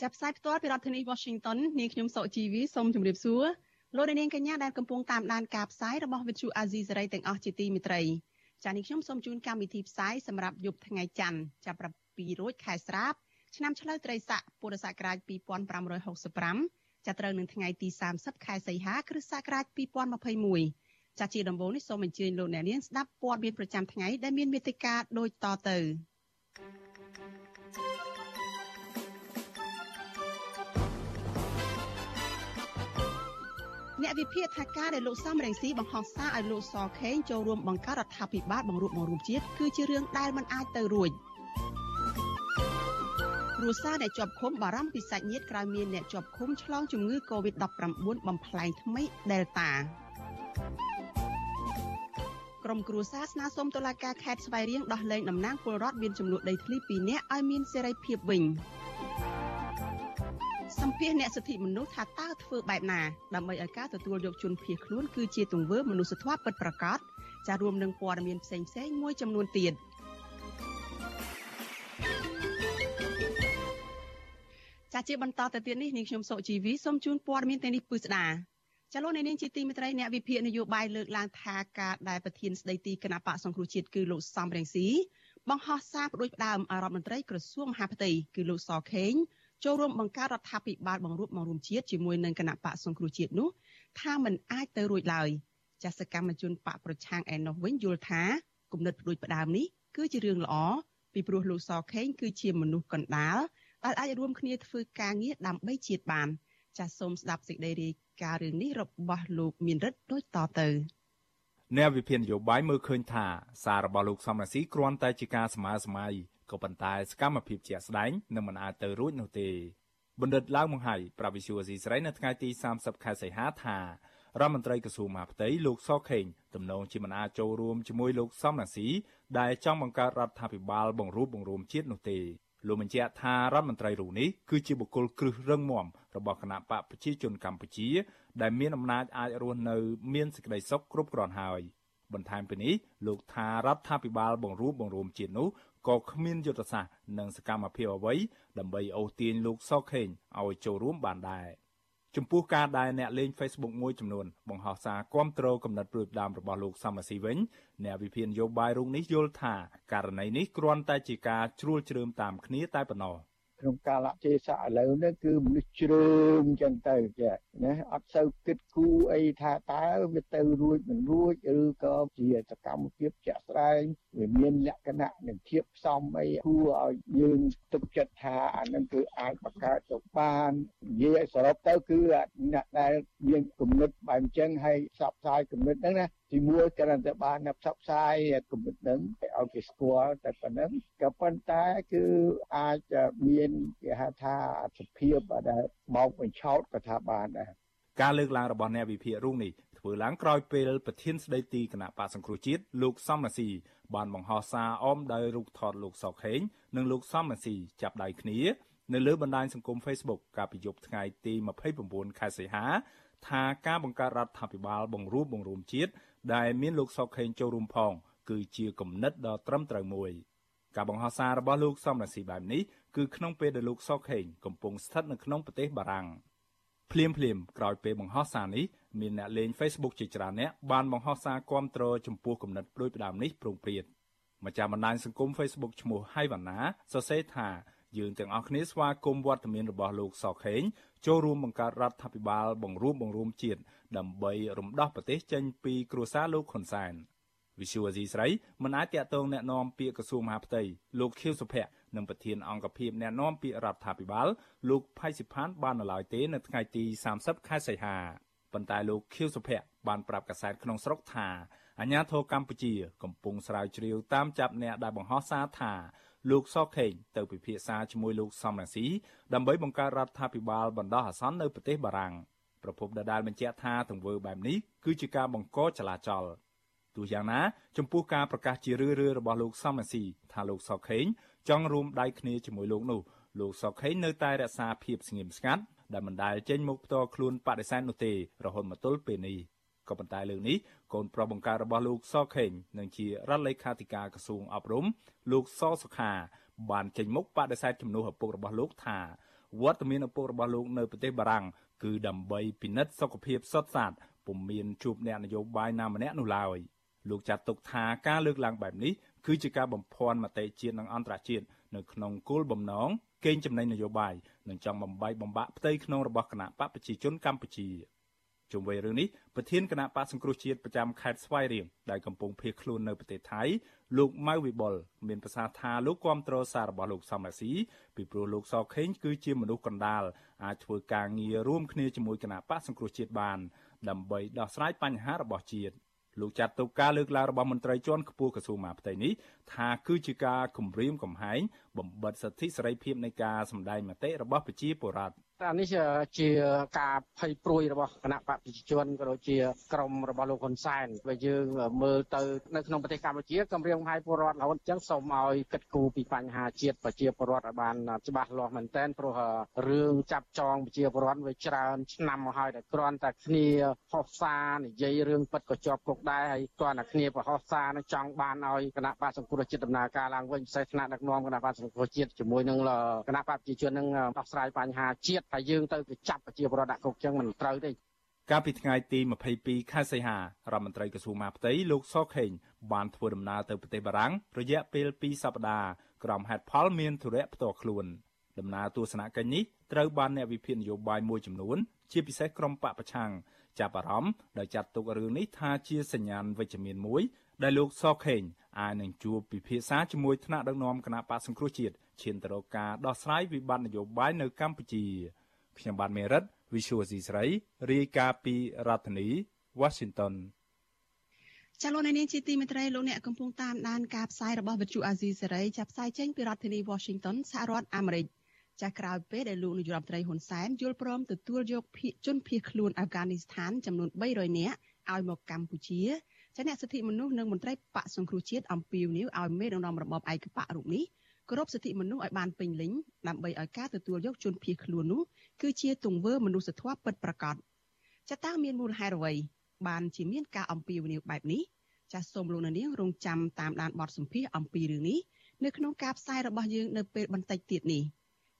ចាប់ផ្សាយផ្ទាល់ពីរដ្ឋធានី Washington នាងខ្ញុំសុជីវីសូមជម្រាបសួរលោកអ្នកនាងកញ្ញាដែលកំពុងតាមដានការផ្សាយរបស់ Vithu Azizi សេរីទាំងអស់ជាទីមេត្រីចា៎នេះខ្ញុំសូមជូនកម្មវិធីផ្សាយសម្រាប់យប់ថ្ងៃច័ន្ទចាប់7រោចខែស្រាបឆ្នាំឆ្លូវត្រីស័កពុរសករាជ2565ចាប់ត្រូវនឹងថ្ងៃទី30ខែសីហាគ្រិស្តសករាជ2021ចាជាដំបូងនេះសូមអញ្ជើញលោកអ្នកនាងស្ដាប់ព័ត៌មានប្រចាំថ្ងៃដែលមានមេត្តាដូចតទៅ អ្នកវិភាគថាការដែលលោកសំរងស៊ីបង្ហោះសារឲ្យលោកសខេងចូលរួមបង្កើតរដ្ឋាភិបាលបង្រួបបង្រួមជាតិគឺជារឿងដែលមិនអាចទៅរួចគ្រួសារអ្នកជាប់ឃុំបារម្ភពីសាច់ញាតិក្រោយមានអ្នកជាប់ឃុំឆ្លងជំងឺ Covid-19 បំផ្លែងថ្មី Delta ក្រុមគ្រួសារស្នើសុំតុលាការខេត្តស្វាយរៀងដោះលែងតំណាងពលរដ្ឋមានចំនួនដីធ្លី2នាក់ឲ្យមានសេរីភាពវិញ សម្ភារអ្នកសិទ្ធិមនុស្សថាតើធ្វើបែបណាដើម្បីឲ្យការទទួលយកជនភៀសខ្លួនគឺជាទង្វើមនុស្សធម៌ពិតប្រាកដចារួមនឹងព័ត៌មានផ្សេងៗមួយចំនួនទៀតចាជាបន្តទៅទៀតនេះនាងខ្ញុំសុជីវីសូមជូនព័ត៌មានទាំងនេះពឺស្ដាចលនានាងជាទីមេត្រីអ្នកវិភាគនយោបាយលើកឡើងថាការដែលប្រធានស្ដីទីគណៈបកសង្គ្រោះជាតិគឺលោកសំរងស៊ីបង្ហោះសារផ្ដួចផ្ដើមអារដ្ឋមន្ត្រីក្រសួងមហាផ្ទៃគឺលោកសខេង ចូលរួមបង្កើតរដ្ឋាភិបាលបង្រួបបង្រួមជាតិជាមួយនឹងគណៈបកសង្គ្រោះជាតិនោះថាมันអាចទៅរួចឡើយចាសកម្មជនបកប្រឆាំងឯនោះវិញយល់ថាគំនិតផ្ដួចផ្ដើមនេះគឺជារឿងល្អពីព្រោះលោកសខេងគឺជាមនុស្សកណ្ដាលដែលអាចរួមគ្នាធ្វើការងារដើម្បីជាតិបានចាសសូមស្ដាប់សេចក្តីរាយការណ៍រឿងនេះរបស់លោកមានរិទ្ធដូចតទៅអ្នកវិភាគនយោបាយមើលឃើញថាសាររបស់លោកសំរាសីគ្រាន់តែជាការស្មើស្ម័យ ក៏ប៉ុន្តែសកម្មភាពជាក់ស្ដែងនឹងមិនអាចទៅរួចនោះទេបណ្ឌិតឡាវមង្ហៃប្រាវិសុវស៊ីស្រីនៅថ្ងៃទី30ខែសីហាថារដ្ឋមន្ត្រីក្រសួងមហាផ្ទៃលោកសខេងទំនងជាមិនអាចចូលរួមជាមួយលោកសំរាសីដែលចង់បង្កើតរដ្ឋាភិបាលបង្រួបបង្រួមជាតិនោះទេលោកបញ្ជាក់ថារដ្ឋមន្ត្រីរូបនេះគឺជាបុគ្គលគ្រឹះរឹងមាំរបស់គណៈបកប្រជាជនកម្ពុជា ដែលមានអំណាចអាចរស់នៅមានសេចក្តីសុខគ្រប់គ្រាន់ហើយបន្ថែមពីនេះលោកថារដ្ឋាភិបាលបង្រួបបង្រួមជាតិនោះ ក៏គ្មានយុទ្ធសាស្ត្រនិងសកម្មភាពអ្វីដើម្បីអូសទាញលោកសខេងឲ្យចូលរួមបានដែរចំពោះការដែលអ្នកលេង Facebook មួយចំនួនបង្ហោះសារគាំទ្រកំណត់ព្រួយផ្ដាមរបស់លោកសំរាសីវិញអ្នកវិភាគនយោបាយរូបនេះយល់ថាករណីនេះគ្រាន់តែជាការជ្រួលជ្រើមតាមគ្នាតែប៉ុណ្ណោះ។ ក្នុងកាលៈទេសៈឥឡូវនេះគឺមនុស្សជ្រើមចឹងទៅចាណាអត់សូវគិតគូរអីថាតើវាទៅរួចមិនរួចឬក៏ជាសកម្មភាពជាក់ស្ដែងវាមានលក្ខណៈនឹងធៀបផ្សំអីគួរឲ្យយើងទុកចិត្តថាអានឹងគឺអាចបង្កើតទៅបាននិយាយឲ្យសរុបទៅគឺអ្នកដែលមានគំនិតបែបអញ្ចឹងហើយផ្សព្វផ្សាយគំនិតហ្នឹងណាទីមួយគ្រាន់តែបានផ្សព្វផ្សាយគំនិតហ្នឹងឲ្យគេស្គាល់តែប៉ុណ្្នឹងក៏ប៉ុន្តែគឺអាចមានគេហៅថាអត្ថភាពដែលបោកបញ្ឆោតក៏ថាបានដែរការលើកឡើងរបស់អ្នកវិភាគរូបនេះធ្វើឡើងក្រោយពេលប្រធានស្ដីទីគណៈបកសង្គ្រោះជាតិលោកសំរាស៊ីបានបង្ហោះសារអមដោយរូបថតលោកសខេងនិងលោកសំរាស៊ីចាប់ដៃគ្នានៅលើបណ្ដាញសង្គម Facebook កាលពីយប់ថ្ងៃទី29ខែសីហាថាការបង្កើតរដ្ឋាភិបាលបង្រួបបង្រួមជាតិ ដែលមានលោកសុកខេងចូលរួមផង គឺជាគំនិតដ៏ត្រឹមត្រូវមួយការបង្ហោះសាររបស់លោកសំរាសីបែបនេះគឺក្នុងពេលដែលលោកសុកខេងកំពុងស្ថិតនៅក្នុងប្រទេសបារាំងភ្លាមភ្លាមក្រោយពេលបង្ហោះសារនេះមានអ្នកលេង Facebook ជាច្រើនអ្នកបានបង្ហោះសារគាំទ្រចំពោះគំនិតប្រួយផ្ដាមនេះប្រងព្រាតម្ចាស់បណ្ដាញសង្គម Facebook ឈ្មោះហៃវ៉ាណាសរសេរថា យើងទាំងអស់គ្នាស្វាគមន៍វត្តមានរបស់លោកសខេងចូលរួមបង្កើតរដ្ឋាភិបាលបង្រួបបង្រួមជាតិដើម្បីរំដោះប្រទេសចេញពីគ្រួសារលោកហ៊ុនសែនវិសុវអាស៊ីស្រីមិនអាចតាក់ទងแนะនាំពាក្យក្រសួងមហាផ្ទៃលោកខៀវសុភ័ក្រនិងប្រធានអង្គភិបแนะនាំពាក្យរដ្ឋាភិបាលលោកផៃសិផានបាននៅឡើយទេនៅថ្ងៃទី30ខែសីហាប៉ុន្តែលោកខៀវសុភ័ក្របានប្រាប់កាសែតក្នុងស្រុកថាអាញាធរកម្ពុជាកំពុងស្រាវជ្រាវតាមចាប់អ្នកដែលបង្ហោះសារថា លោកសខេងទៅពិភាក្សាជាមួយលោកសំរងស៊ីដើម្បីបង្កើតរដ្ឋាភិបាលបណ្ដោះអាសន្ននៅប្រទេសបារាំងប្រពន្ធដដាលបញ្ជាក់ថាទង្វើបែបនេះគឺជាការបង្កចលាចលទោះយ៉ាងណា ចំពោះការប្រកាសជារឿយៗរបស់លោកសំរាស៊ីថាលោកសខេងចង់រួមដៃគ្នាជាមួយលោកនោះលោកសខេងនៅតែរក្សាភាពស្ងៀមស្ងាត់ដែលមិនដែលចេញមុខផ្ទាល់ខ្លួនបដិសេធនោះទេរហូតមកទល់ពេលនេះ ក៏ប៉ុន្តែលើកនេះកូនប្រុសបង្កើតរបស់លោកសខេងនិងជារដ្ឋលេខាធិការក្រសួងអប់រំលោកសសុខា បានចេញមុខបដិសេធជំនួសឪពុករបស់លោកថាវត្តមានឪពុករបស់លោកនៅប្រទេសបារាំងគឺដើម្បីពិនិត្យសុខភាពសុទ្ធសាធពុំមានជួបអ្នកនយោបាយណាម្នាក់នោះឡើយលោកចាត់ទុកថាការលើកឡើងបែបនេះគឺជាការបំភាន់មតិជាតិនិងអន្តរជាតិនៅក្នុងគោលបំណងកេងចំណេញនយោបាយនិងចង់បំបីបំបាក់ផ្ទៃក្នុងរបស់គណៈបកប្រជាជនកម្ពុជា ជុំវិញរឿងនេះប្រធានគណៈបកសង្គ្រោះជាតិប្រចាំខេត្តស្វាយរៀងដែលកំពុងភៀសខ្លួននៅប្រទេសថៃលោកម៉ៅវិបុលមានប្រសាសន៍ថាលោកគាំទ្រសាររបស់លោកសំរាស៊ីពីព្រោះលោកសខេងគឺជាមនុស្សកណ្ដាលអាចធ្វើការងាររួមគ្នាជាមួយគណៈបកសង្គ្រោះជាតិបាន ដើម្បីដោះស្រាយបញ្ហារបស់ជាតិលោកចាត់ទុកការលើកឡើងរបស់មន្ត្រីជាន់ខ្ពស់ក្រសួងមហាផ្ទៃនេះថាគឺជាការគំរាមកំហែងបំបិទសិទ្ធិសេរីភាពនៃការសម្ដែងមតិរបស់ប្រជាពលរដ្ឋ អានេះជាការភ័យព្រួយរបស់គណៈបកប្រជាជនក៏ដូចជាក្រមរបស់លោកហ៊ុនសែនបើយើងមើលទៅនៅក្នុងប្រទេសកម្ពុជាគម្រាមកំហែងពលរដ្ឋរហូតអញ្ចឹងសូមឲ្យគិតគូរពីបញ្ហាជាតិប្រជាពលរដ្ឋឲ្យបានច្បាស់លាស់មែនទែនព្រោះរឿងចាប់ចងប្រជាពលរដ្ឋវាច្រើន ឆ្នាំមកហើយតែគ្រាន់តែគ្នាហោះសារនិយាយរឿងពិតក៏ជាប់គុកដែរហើយគ្រាន់តែគ្នាប្រហោះសារនឹងចង់បានឲ្យគណៈបកសង្គ្រោះជាតិដំណើរការឡើងវិញពិសេសថ្នាក់ដឹកនាំគណៈបកសង្គ្រោះជាតិជាមួយនឹងគណៈបកប្រជាជននឹងដោះស្រាយបញ្ហាជាតិតែយើងទៅទៅចាប់ប្រជាពលរដ្ឋដាក់គុកចឹងមិនត្រូវទេកាលពីថ្ងៃទី22ខែសីហារដ្ឋមន្ត្រីក្រសួងមហាផ្ទៃលោកសខេងបានធ្វើដំណើរទៅប្រទេសបារាំងរយៈពេល2សប្តាហ៍ក្រុមហេតុផលមានធុរៈផ្ទាល់ខ្លួនដំណើរទស្សនកិច្ចនេះត្រូវបានអ្នកវិភាគនយោបាយមួយចំនួន ជាពិសេសក្រុមបកប្រឆាំងចាប់អារម្មណ៍ដោយចាត់ទុករឿងនេះថាជាសញ្ញាណវិជ្ជមានមួយដែលលោកសខេងអាចនឹងជួបពិភាក្សាជាមួយថ្នាក់ដឹកនាំគណៈបកសង្គ្រោះជាតិ ឈានទៅរកការដោះស្រាយវិបត្តិនយោបាយនៅកម្ពុជាខ្ញុំបាទមេរិត Visual C ស្រីរាយការណ៍ពីរដ្ឋធានី Washington ចាលោកនាងជាទីមេត្រីលោកអ្នកកំពុងតាមដានការផ្សាយរបស់វិទ្យុអាស៊ីសេរីចាប់ផ្សាយចេញពីរដ្ឋធានី Washington សហរដ្ឋអាមេរិកចាក្រោយពេលដែលលោកនាយរដ្ឋមន្ត្រីហ៊ុនសែនយល់ព្រមទទួលយកជនភៀសខ្លួនអាហ្វហ្គានីស្ថានចំនួន300នាក់ឲ្យមកកម្ពុជាចាអ្នកសិទ្ធិមនុស្សនិងមន្ត្រីបកសង្គ្រោះជាតិអំពាវនាវឲ្យមេដឹកនាំរបបឯកបករូបនេះ គោរពសិទ្ធិមនុស្សឲ្យបានពេញលេញដើម្បីឲ្យការទទួលយកជនភៀសខ្លួននោះគឺជាទង្វើមនុស្សធម៌ពិតប្រាកដចាតើមានមូលហេតុអ្វីបានជាមានការអំពាវនាវបែបនេះចាសសូមលោកនាងរងចាំតាមដានបទសម្ភាសអំពីរឿងនេះនៅក្នុងការផ្សាយរបស់យើងនៅពេលបន្តិចទៀតនេះ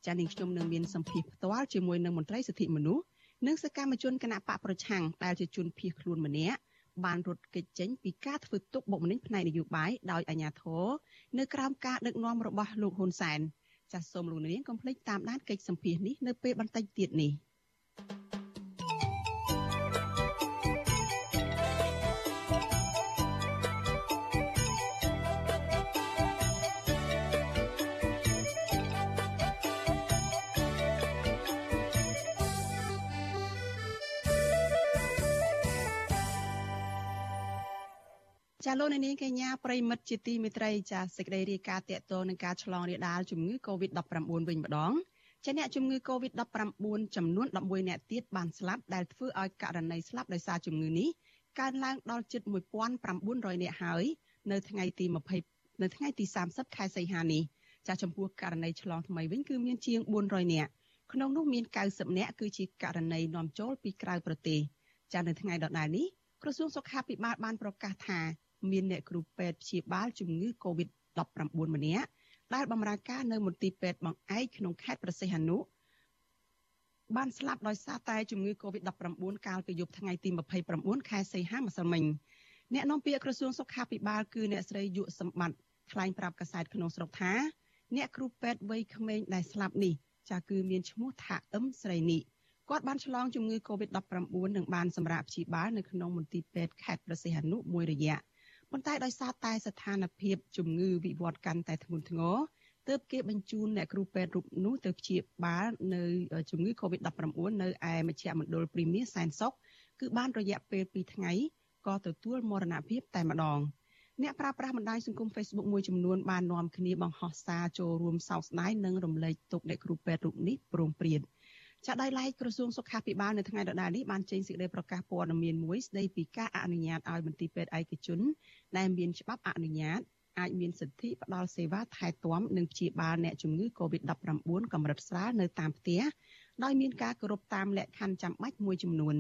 ចានាងខ្ញុំនឹងមានសម្ភាសផ្ទាល់ជាមួយនឹងមន្ត្រីសិទ្ធិមនុស្សនិងសកម្មជនគណៈបកប្រឆាំងដែលជាជនភៀសខ្លួនម្នាក់ បានរត់គេចចេញពីការធ្វើទុកបុកម្នេញផ្នែកនយោបាយដោយអាជ្ញាធរនៅក្រោមការដឹកនាំរបស់លោកហ៊ុនសែនចាសសូមលោកនាងកុំភ្លេចតាមដានកិច្ចសម្ភាសនេះនៅពេលបន្តិចទៀតនេះ។ លោកនាងកញ្ញាប្រិមិត្តជាទីមេត្រីចាសេចក្តីរាយការណ៍តកតនឹងការឆ្លងរាលដាលជំងឺ Covid-19 វិញម្ដងចាអ្នកជំងឺ Covid-19 ចំនួន11អ្នកទៀតបានស្លាប់ដែលធ្វើឲ្យករណីស្លាប់ដោយសារជំងឺនេះកើនឡើងដល់ជិត1900អ្នកហើយនៅថ្ងៃទី20នៅថ្ងៃទី30ខែសីហានេះចាចំពោះករណីឆ្លងថ្មីវិញគឺមានជាង400អ្នកក្នុងនោះមាន90អ្នកគឺជាករណីនាំចូលពីក្រៅប្រទេសចានៅថ្ងៃដដែលនេះក្រសួងសុខាភិបាលបានប្រកាសថា មានអ្នកគ្រូពេទ្យព្យាបាលជំងឺ Covid-19 ម្នាក់ដែលបម្រើការនៅមន្ទីរពេទ្យបង្អែកក្នុងខេត្តប្រសិទ្ធអនុបានស្លាប់ដោយសារតែជំងឺ Covid-19 កាលពីយប់ថ្ងៃទី29ខែសីហាម្សិលមិញអ្នកនាំពាក្យក្រសួងសុខាភិបាលគឺអ្នកស្រីយុសម្បត្តិថ្លែងប្រាប់កាសែតក្នុងស្រុកថា អ្នកគ្រូពេទ្យវ័យក្មេងដែលស្លាប់នេះចាគឺមានឈ្មោះថាអឹមស្រីនេះគាត់បានឆ្លងជំងឺ Covid-19 និងបានសម្រាកព្យាបាលនៅក្នុងមន្ទីរពេទ្យខេត្តព្រះសីហនុមួយរយៈ ប៉ុន្តែដោយសារតែស្ថានភាពជំងឺវិវត្តកាន់តែធ្ងន់ធ្ងរទើបគេបញ្ជូនអ្នកគ្រូពេទ្យរូបនោះទៅព្យាបាលនៅជំងឺ Covid-19 នៅឯមជ្ឈមណ្ឌលព្រីមៀសែនសុកគឺបានរយៈពេល2ថ្ងៃក៏ទទួលមរណភាពតែម្ដងអ្នកប្រើប្រាស់បណ្ដាញសង្គម Facebook មួយចំនួនបាននាំគ្នាបង្ហោះសារចូលរួមសោកស្ដាយនិងរំលែកទុក្ខអ្នកគ្រូពេទ្យរូបនេះព្រមព្រៀង ចាត់ដោយឡែកក្រសួងសុខាភិបាលនៅថ្ងៃដដែលនេះបានចេញសេចក្តីប្រកាសព័ត៌មានមួយស្តីពីការអនុញ្ញាតឲ្យមន្ទីរពេទ្យឯកជនដែលមានច្បាប់អនុញ្ញាតអាចមានសិទ្ធិផ្ដល់សេវាថែទាំនិងព្យាបាលអ្នកជំងឺ Covid-19 កម្រិតស្រាលនៅតាមផ្ទះដោយមានការគោរពតាមលក្ខខណ្ឌចាំបាច់មួយចំនួន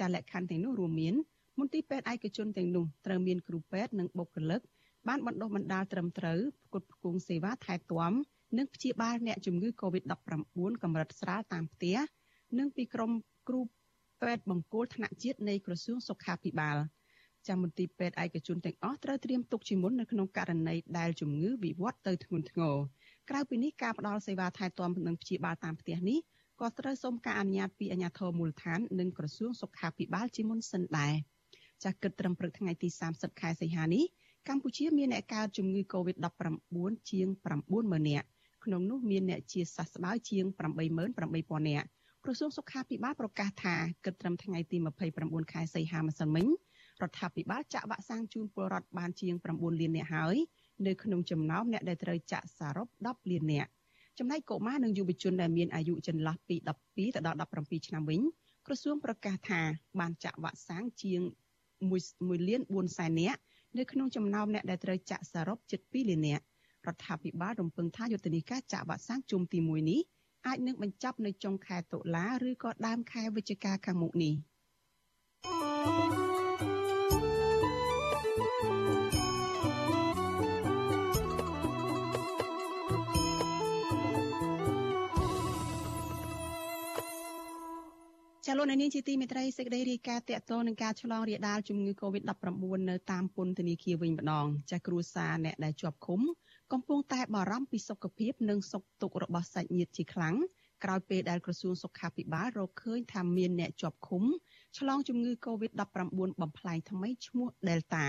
ចាលក្ខខណ្ឌទាំងនោះរួមមានមន្ទីរពេទ្យឯកជនទាំងនោះត្រូវមានគ្រូពេទ្យនិងបុគ្គលិកបានបណ្ដុះបណ្ដាលត្រឹមត្រូវផ្គត់ផ្គង់សេវាថែទាំ និងព្យាបាលអ្នកជំងឺ Covid-19 កម្រិតស្រាលតាមផ្ទះនិងពីក្រុមគ្រូពេទ្យបង្គោលថ្នាក់ជាតិនៃក្រសួងសុខាភិបាលចាំមន្ទីរពេទ្យឯកជនទាំងអស់ត្រូវត្រៀមទុកជាមុននៅក្នុងករណីដែលជំងឺវិវត្តទៅធ្ងន់ធ្ងរក្រៅពីនេះការផ្តល់សេវាថែទាំនិងព្យាបាលតាមផ្ទះនេះក៏ត្រូវសូមការអនុញ្ញាតពីអាជ្ញាធរមូលដ្ឋាននិងក្រសួងសុខាភិបាលជាមុនសិនដែរចាស់គិតត្រឹមព្រឹកថ្ងៃទី30ខែសីហានេះកម្ពុជាមានអ្នកកើតជំងឺ Covid-19 ជាង90000នាក់ ក្នុងនោះមានអ្នកជាសះស្បើយជាង88000នាក់ក្រសួងសុខាភិបាលប្រកាសថាគិតត្រឹមថ្ងៃទី29ខែសីហាម្សិលមិញរដ្ឋាភិបាលចាក់វ៉ាក់សាំងជូនពលរដ្ឋបានជាង9លាននាក់ហើយនៅក្នុងចំណោមអ្នកដែលត្រូវចាក់សរុប10លាននាក់ចំណែកកុមារនិងយុវជនដែលមានអាយុចន្លោះពី12ទៅដល់17ឆ្នាំវិញក្រសួងប្រកាសថាបានចាក់វ៉ាក់សាំងជាង1លាន4សែននាក់នៅក្នុងចំណោមអ្នកដែលត្រូវចាក់សរុបជិត2លាននាក់ រដ្ឋាភិបាលរំពឹងថាយុទ្ធនាការចាក់វ៉ាក់សាំងជុំទី1នេះអាចនឹងបញ្ចប់នៅចុងខែតុលាឬក៏ដើមខែវិច្ឆិកាខាងមុខនេះចាលោកនាងជាទីមេត្រីសេចក្តីរាយការណ៍តកតងនឹងការឆ្លងរាលដាលជំងឺ Covid-19 នៅតាមពន្ធនាគារវិញម្ដងចាគ្រួសារអ្នកដែលជាប់ឃុំ កំពុងតែបារម្ភពីសុខភាពនិងសុខទុក្ខរបស់សាច់ញាតិជាខ្លាំងក្រោយពេលដែលក្រសួងសុខាភិបាលរកឃើញថាមានអ្នកជាប់ឃុំឆ្លងជំងឺ Covid-19 បំផ្លែងថ្មីឈ្មោះ Delta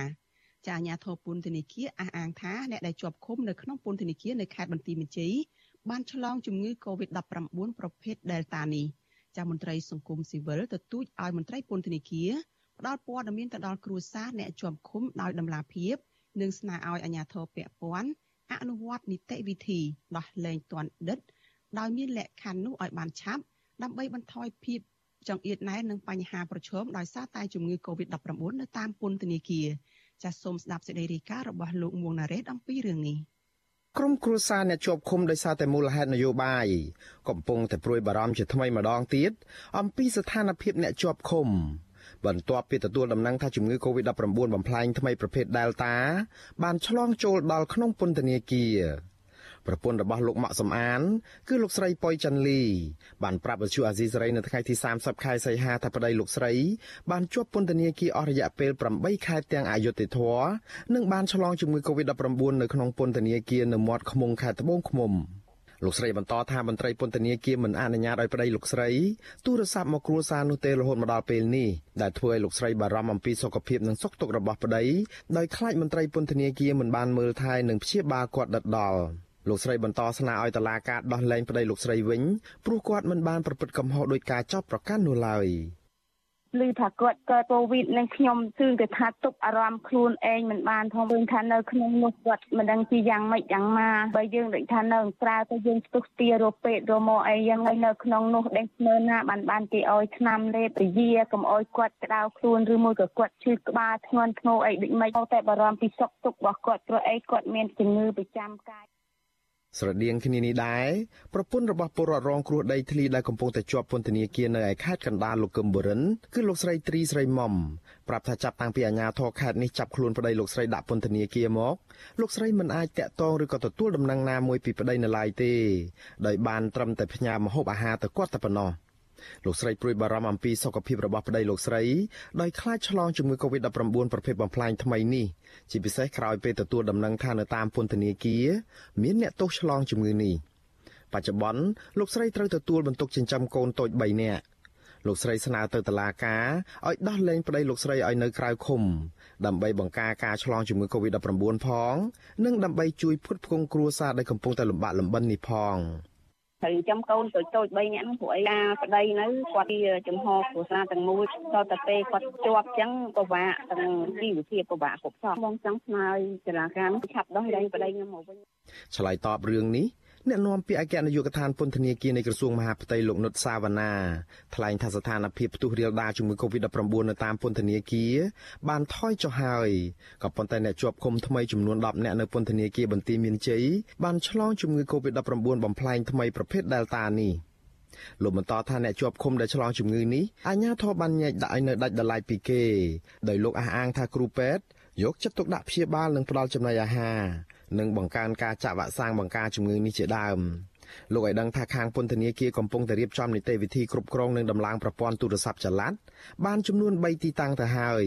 ចាអាញាធរពន្ធនាគារអះអាងថាអ្នកដែលជាប់ឃុំនៅក្នុងពន្ធនាគារនៅខេត្តបន្ទាយមានជ័យបានឆ្លងជំងឺ Covid-19 ប្រភេទ Delta នេះចាមន្ត្រីសង្គមស៊ីវិលទទូចឲ្យមន្ត្រីពន្ធនាគារផ្ដល់ព័ត៌មានទៅដល់គ្រួសារអ្នកជាប់ឃុំដោយដំណាភាពនិងស្នើឲ្យអាជ្ញាធរពាក់ព័ន្ធ អនុវត្តនីតិវិធីដោះលែងទណ្ឌិត ដោយមានលក្ខខណ្ឌនោះឲ្យបានឆាប់ដើម្បីបន្ថយភាពចង្អៀតណែននិងបញ្ហាប្រឈមដោយសារតែជំងឺ Covid-19 នៅតាមពន្ធនាគារចាសសូមស្ដាប់សេចក្តីរាយការណ៍របស់លោកមួងណារ៉េតអំពីរឿងនេះក្រុមគ្រួសារអ្នកជាប់ឃុំដោយសារតែមូលហេតុនយោបាយកំពុងតែព្រួយបារម្ភជាថ្មីម្ដងទៀតអំពីស្ថានភាពអ្នកជាប់ឃុំ បន្ទាប់ពីទទួលដំណឹងថាជំងឺ Covid-19 បំផ្លែងថ្មីប្រភេទ Delta បានឆ្លងចូលដល់ក្នុងពន្ធនាគារប្រពន្ធរបស់លោកម៉ាក់សំអាន គឺលោកស្រីប៉ុយចាន់លី បានប្រាប់វិទ្យុអាស៊ីសេរីនៅថ្ងៃទី30ខែសីហាថាប្តីលោកស្រី បានជាប់ពន្ធនាគារអស់រយៈពេល8ខែទាំងអយុធធរនិងបានឆ្លងជំងឺ Covid-19 នៅក្នុងពន្ធនាគារនៅមាត់ឃុំខេត្តត្បូងឃ្មុំ លោកស្រីបន្តថាមន្ត្រីពន្ធនាគារមិនអនុញ្ញាតឲ្យប្តីលោកស្រីទូរស័ព្ទមកគ្រួសារនោះទេរហូតមកដល់ពេលនេះដែលធ្វើឲ្យលោកស្រីបារម្ភអំពីសុខភាពនិងសុខទុក្ខរបស់ប្តីដោយខ្លាចមន្ត្រីពន្ធនាគារមិនបានមើលថែនិងព្យាបាលគាត់ដិតដល់លោកស្រីបន្តស្នើឲ្យតុលាការដោះលែងប្តីលោកស្រីវិញព្រោះគាត់មិនបានប្រព្រឹត្តកំហុសដោយការចោទប្រកាន់នោះឡើយ ឮថាគាត់កើតកូវីដនឹងខ្ញុំគឺគេថាទុកអារម្មណ៍ខ្លួនឯងមិនបានផងឃើញថានៅក្នុងនោះគាត់មិនដឹងជាយ៉ាងម៉េចយ៉ាងម៉ាបើយើងដូចថានៅក្រៅទៅយើងស្ទុះស្ទារកពេទ្យរមកអីយ៉ាងហើយនៅក្នុងនោះដេញស្មើណាបានបានគេឲ្យឆ្នាំលេបពជាកុំឲ្យគាត់ក្តៅខ្លួនឬមួយក៏គាត់ឈឺក្បាលធ្ងន់ធ្ងរអីដូចម៉េចតែបារម្ភពីសុខទុក្ខរបស់គាត់ព្រោះអីគាត់មានជំងឺប្រចាំកាយ ស្រដៀងគ្នានេះដែរប្រពន្ធរបស់ពលរដ្ឋរងគ្រោះដីធ្លីដែលកំពុងតែជាប់ពន្ធនាគារនៅឯខេត្តកណ្ដាលលោកកឹមបុរិនគឺលោកស្រីទ្រីស្រីមុំប្រាប់ថាចាប់តាំងពីអាជ្ញាធរខេត្តនេះចាប់ខ្លួនប្តីលោកស្រីដាក់ពន្ធនាគារមកលោកស្រីមិនអាចតាក់ទងឬក៏ទទួលដំណឹងណាមួយពីប្តីនៅឡើយទេដោយបានត្រឹមតែផ្ញើម្ហូបអាហារទៅគាត់តែប៉ុណ្ណោះ។ លោកស្រីព្រួយបារម្ភអំពីសុខភាពរបស់ប្តីលោកស្រីដោយខ្លាចឆ្លងជំងឺ Covid-19 ប្រភេទបំផ្លាញថ្មីនេះជាពិសេសក្រោយពេលទទួលដំណឹងថានៅតាមពន្ធនាគារមានអ្នកទោសឆ្លងជំងឺនេះបច្ចុប្បន្នលោកស្រីត្រូវទទួលបន្ទុកចិញ្ចឹមកូនតូច3នាក់លោកស្រីស្នើទៅតុលាការឲ្យដោះលែងប្តីលោកស្រីឲ្យនៅក្រៅឃុំដើម្បីបង្ការការឆ្លងជំងឺ Covid-19 ផង និងដើម្បីជួយផ្គត់ផ្គង់គ្រួសារដែលកំពុងតែលំបាកលំបិននេះផង។ ត្រូវចាំកូនតូចតូច3នាក់ហ្នឹងព្រោះអីការប្តីនៅគាត់ជាចំហគ្រួសារទាំងមូលដល់តែពេលគាត់ជាប់ចឹងពិបាកទាំងជីវភាពពិបាកគ្រប់សពបងចង់ស្នើឲ្យចរាការឆាប់ដោះលែងប្តីខ្ញុំមកវិញឆ្លើយតបរឿងនេះ អ្នកនាំពាក្យអគ្គនាយកដ្ឋានពន្ធនាគារនៃក្រសួងមហាផ្ទៃលោកនុតសាវណ្ណាថ្លែងថាស្ថានភាពផ្ទុះរាលដាលជំងឺ Covid-19 នៅតាមពន្ធនាគារបានថយចុះហើយក៏ប៉ុន្តែអ្នកជាប់ឃុំថ្មីចំនួន10នាក់នៅពន្ធនាគារបន្ទាយមានជ័យបានឆ្លងជំងឺ Covid-19 បំផ្លែងថ្មីប្រភេទ Delta នេះលោកបន្តថាអ្នកជាប់ឃុំដែលឆ្លងជំងឺនេះអាជ្ញាធរបានញែកដាក់ឲ្យនៅដាច់ដライពីគេដោយលោកអះអាងថាគ្រូពេទ្យយកចិត្តទុកដាក់ព្យាបាលនិងផ្ដល់ចំណីអាហារ និងបង្កើនការចាក់វ៉ាក់សាំងបង្ការជំងឺនេះជាដើមលោកឲ្យដឹងថាខាងពន្ធនាគារកំពុងតែរៀបចំនីតិវិធីគ្រប់គ្រងនិងដំឡើងប្រព័ន្ធទូរស័ព្ទចល័តបានចំនួន3ទីតាំងទៅហើយ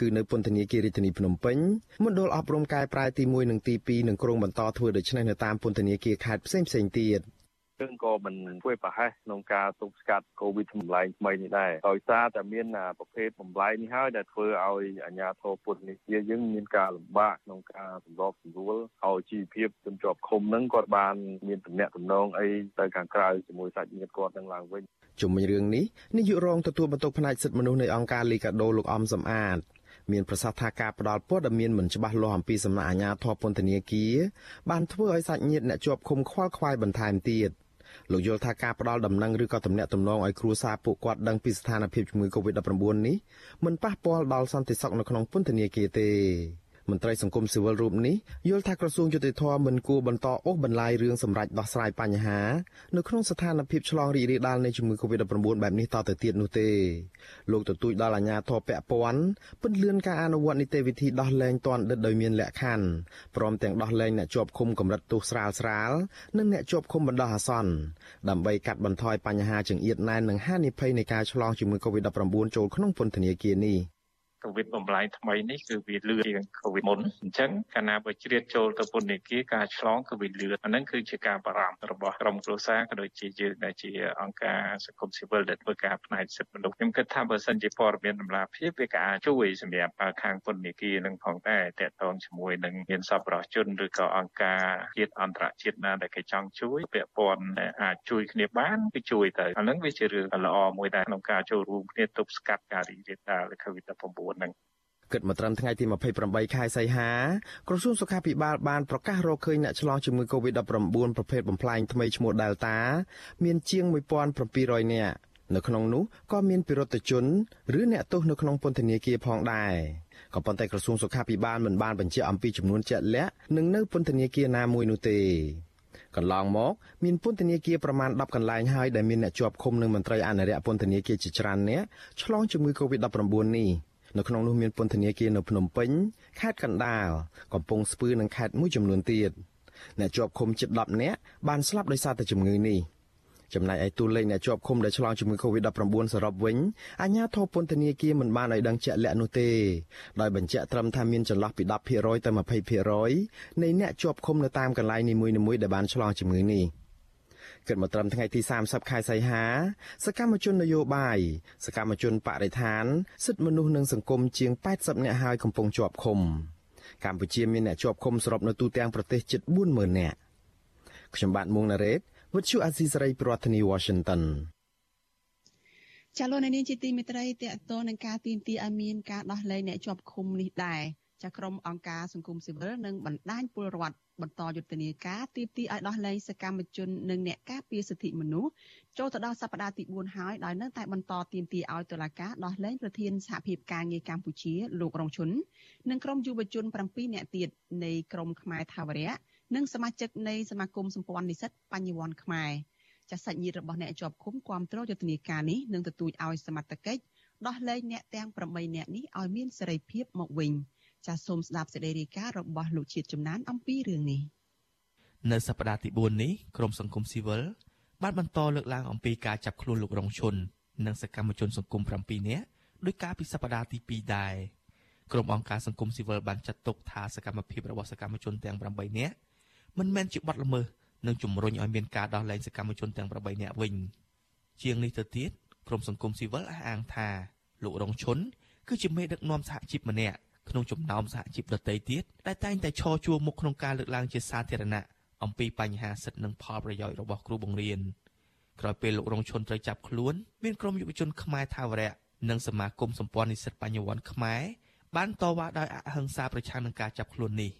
គឺនៅពន្ធនាគាររាជធានីភ្នំពេញមណ្ឌលអប់រំកែប្រែទី1និងទី2នឹងក្រុងបន្តធ្វើដូច្នេះនៅតាមពន្ធនាគារខេត្តផ្សេងៗទៀត។ យើងក៏មិនធ្វើប្រហែសក្នុងការទប់ស្កាត់កូវីដបំលែងថ្មីនេះដែរដោយសារតែមានប្រភេទបំលែងនេះហើយដែលធ្វើឲ្យអាជ្ញាធរពុទ្ធនេះជាយើងមានការលំបាកក្នុងការសម្របសម្រួលឲ្យជីវភាពជនជាប់ឃុំនឹងគាត់បានមានតំណែងតំណងអីទៅខាងក្រៅជាមួយសាច់ញាតិគាត់នឹងឡើងវិញជុំវិញរឿងនេះនាយករងទទួលបន្ទុកផ្នែកសិទ្ធិមនុស្សនៃអង្គការលីកាដូលោកអំសំអាតមានប្រសាសន៍ថាការផ្ដាល់ព័ត៌មានមិនច្បាស់លាស់អំពីសំណាក់អាជ្ញាធរពន្ធនាគារបានធ្វើឲ្យសាច់ញាតិអ្នកជាប់ឃុំខ្វល់ខ្វាយបន្ថែមទៀត។ លោកយល់ថាការផ្ដល់ដំណឹងឬក៏ទំនាក់ទំនងឲ្យគ្រួសារពួកគាត់ដឹងពីស្ថានភាពជំងឺ Covid-19 នេះមិនប៉ះពាល់ដល់សន្តិសុខនៅក្នុងពន្ធនាគារទេ មន្ត្រីសង្គមស៊ីវិលរូបនេះយល់ថាក្រសួងយុតិធម៌មិនគួរបន្តអូសបន្លាយរឿងសម្រាប់ដោះស្រាយបញ្ហានៅក្នុងស្ថានភាពឆ្លងរីករាលដាលនៃជំងឺ Covid-19 បែបនេះតទៅទៀតនោះទេលោកទទូចដល់អាជ្ញាធរពាក់ព័ន្ធពន្យាការអនុវត្តនីតិវិធីដោះលែងទាន់ដិតដោយមានលក្ខខណ្ឌព្រមទាំងដោះលែងអ្នកជាប់ឃុំកម្រិតទោសស្រាលស្រាលនិងអ្នកជាប់ឃុំបណ្ដោះអាសន្នដើម្បីកាត់បន្ថយបញ្ហាចង្អៀតណែននិងហានិភ័យនៃការឆ្លងជំងឺ Covid-19 ចូលក្នុងពន្ធនាគារនេះ កូវីដបំលែងថ្មីនេះគឺវាលឿនជាងកូវីដមុនអញ្ចឹងកាលណាបើជ្រៀតចូលទៅពន្ធនាគារការឆ្លងគឺវាលឿនអាហ្នឹងគឺជាការបារម្ភរបស់ក្រុមគ្រួសារក៏ដូចជាយើងដែលជាអង្គការសង្គមស៊ីវិលដែលធ្វើការផ្នែកសិទ្ធិមនុស្សខ្ញុំគិតថាបើសិនជាព័ត៌មានតម្លាភាពវាក៏អាចជួយសម្រាប់ខាងពន្ធនាគារនឹងផងដែរតកតងជាមួយនឹងមានសប្បុរសជនឬក៏អង្គការជាតិអន្តរជាតិណាដែលគេចង់ជួយពាក់ព័ន្ធអាចជួយគ្នាបានគឺជួយទៅអាហ្នឹងវាជារឿងល្អមួយដែរក្នុងការចូលរួមគ្នាទប់ស្កាត់ការរីករាលដាល COVID-19 9ហ្នឹងគិតមកត្រឹមថ្ងៃទី28ខែសីហាក្រសួងសុខាភិបាលបានប្រកាសរកឃើញអ្នកឆ្លងជំងឺ Covid-19 ប្រភេទបំផ្លែងថ្មីឈ្មោះ Delta មានជាង1700នាក់នៅក្នុងនោះក៏មានពិរុទ្ធជនឬអ្នកទោសនៅក្នុងពន្ធនាគារផងដែរក៏ប៉ុន្តែក្រសួងសុខាភិបាលមិនបានបញ្ជាក់អំពីចំនួនជាក់លាក់និងនៅពន្ធនាគារណាមួយនោះទេកន្លងមកមានពន្ធនាគារប្រមាណ10កន្លែងហើយដែលមានអ្នកជាប់ឃុំនិងមន្ត្រីអនុរិយពន្ធនាគារជាច្រើននាក់ឆ្លងជំងឺ Covid-19 នេះ នៅក្នុងនោះមានពន្ធនាគារនៅភ្នំពេញខេត្តកណ្ដាលកំពង់ស្ពឺនិងខេត្តមួយចំនួនទៀតអ្នកជាប់ឃុំជិត10នាក់បានស្លាប់ដោយសារតែជំងឺនេះចំណែកឯតួលេខអ្នកជាប់ឃុំដែលឆ្លងជំងឺ Covid-19 សរុបវិញអាជ្ញាធរពន្ធនាគារមិនបានឲ្យដឹងជាក់លាក់នោះទេដោយបញ្ជាក់ត្រឹមថាមានចន្លោះពី10%ទៅ20%នៃអ្នកជាប់ឃុំនៅតាមកន្លែងនីមួយៗដែលបានឆ្លងជំងឺនេះ។ គិតមកត្រឹមថ្ងៃទី30ខែសីហាសកម្មជននយោបាយសកម្មជនបរិស្ថាន សិទ្ធិមនុស្សនិងសង្គមជាង80នាក់ហើយកំពុងជាប់ឃុំកម្ពុជាមានអ្នកជាប់ឃុំសរុបនៅទូទាំងប្រទេសជិត40000នាក់ខ្ញុំបាទមួងណារ៉េត With you Azizari ប្រធានាធិបតី Washington ចាលោកនាងជាទីមេត្រីតកតនឹងការទីមទីឲ្យមានការដោះលែងអ្នកជាប់ឃុំនេះដែរ ចាក្រុមអង្គការសង្គមស៊ីវិលនិងបណ្ដាញពលរដ្ឋបន្តយុទ្ធនាការទីទីឲ្យដោះលែងសកម្មជននិងអ្នកការពារសិទ្ធិមនុស្សចូលទៅដល់សប្តាហ៍ទី4ហើយដោយនៅតែបន្តទីទីឲ្យតុលាការដោះលែងប្រធានសហភាពការងារកម្ពុជាលោករងឈុននិងក្រុមយុវជន7នាក់ទៀតនៃក្រុមខ្មែរថាវរៈនិងសមាជិកនៃសមាគមសម្ព័ន្ធនិស្សិតបញ្ញវន្តខ្មែរចាសសាច់ញាតិរបស់អ្នកជាប់ឃុំគាំទ្រយុទ្ធនាការនេះនឹងទទូចឲ្យសមត្ថកិច្ចដោះលែងអ្នកទាំង8នាក់នេះឲ្យមានសេរីភាពមកវិញ។ ចាសសូមស្ដាប់សេចក្តីរាយការណ៍របស់លោកជាតិចំណានអំពីរឿងនេះនៅសប្តាហ៍ទី4នេះក្រមសង្គមស៊ីវិលបានបន្តលើកឡើងអំពីការចាប់ខ្លួនលោករងឈុននិងសកម្មជនសង្គម7នាក់ដោយការពីសប្តាហ៍ទី2ដែរក្រុមអង្គការសង្គមស៊ីវិលបានចាត់ទុកថាសកម្មភាពរបស់សកម្មជនទាំង8នាក់មិនមែនជាបទល្មើសនិងជំរុញឲ្យមានការដោះលែងសកម្មជនទាំង8នាក់វិញជាងនេះទៅទៀតក្រុមសង្គមស៊ីវិលអះអាងថាលោករងឈុនគឺជាមេដឹកនាំសហជីពម្នាក់ ក្នុងចំណោមសហជីពដទៃទៀតដែលតែងតែឈរជួរមុខក្នុងការលើកឡើងជាសាធារណៈអំពីបញ្ហាសិទ្ធិនិងផលប្រយោជន៍របស់គ្រូបង្រៀនក្រោយពេលលោករងឈុនត្រូវចាប់ខ្លួនមានក្រុមយុវជនខ្មែរថាវរៈនិងសមាគមសម្ព័ន្ធនិស្សិតបញ្ញវន្តខ្មែរបានតវ៉ាដោយអហិង្សាប្រឆាំងនឹងការចាប់ខ្លួននេះ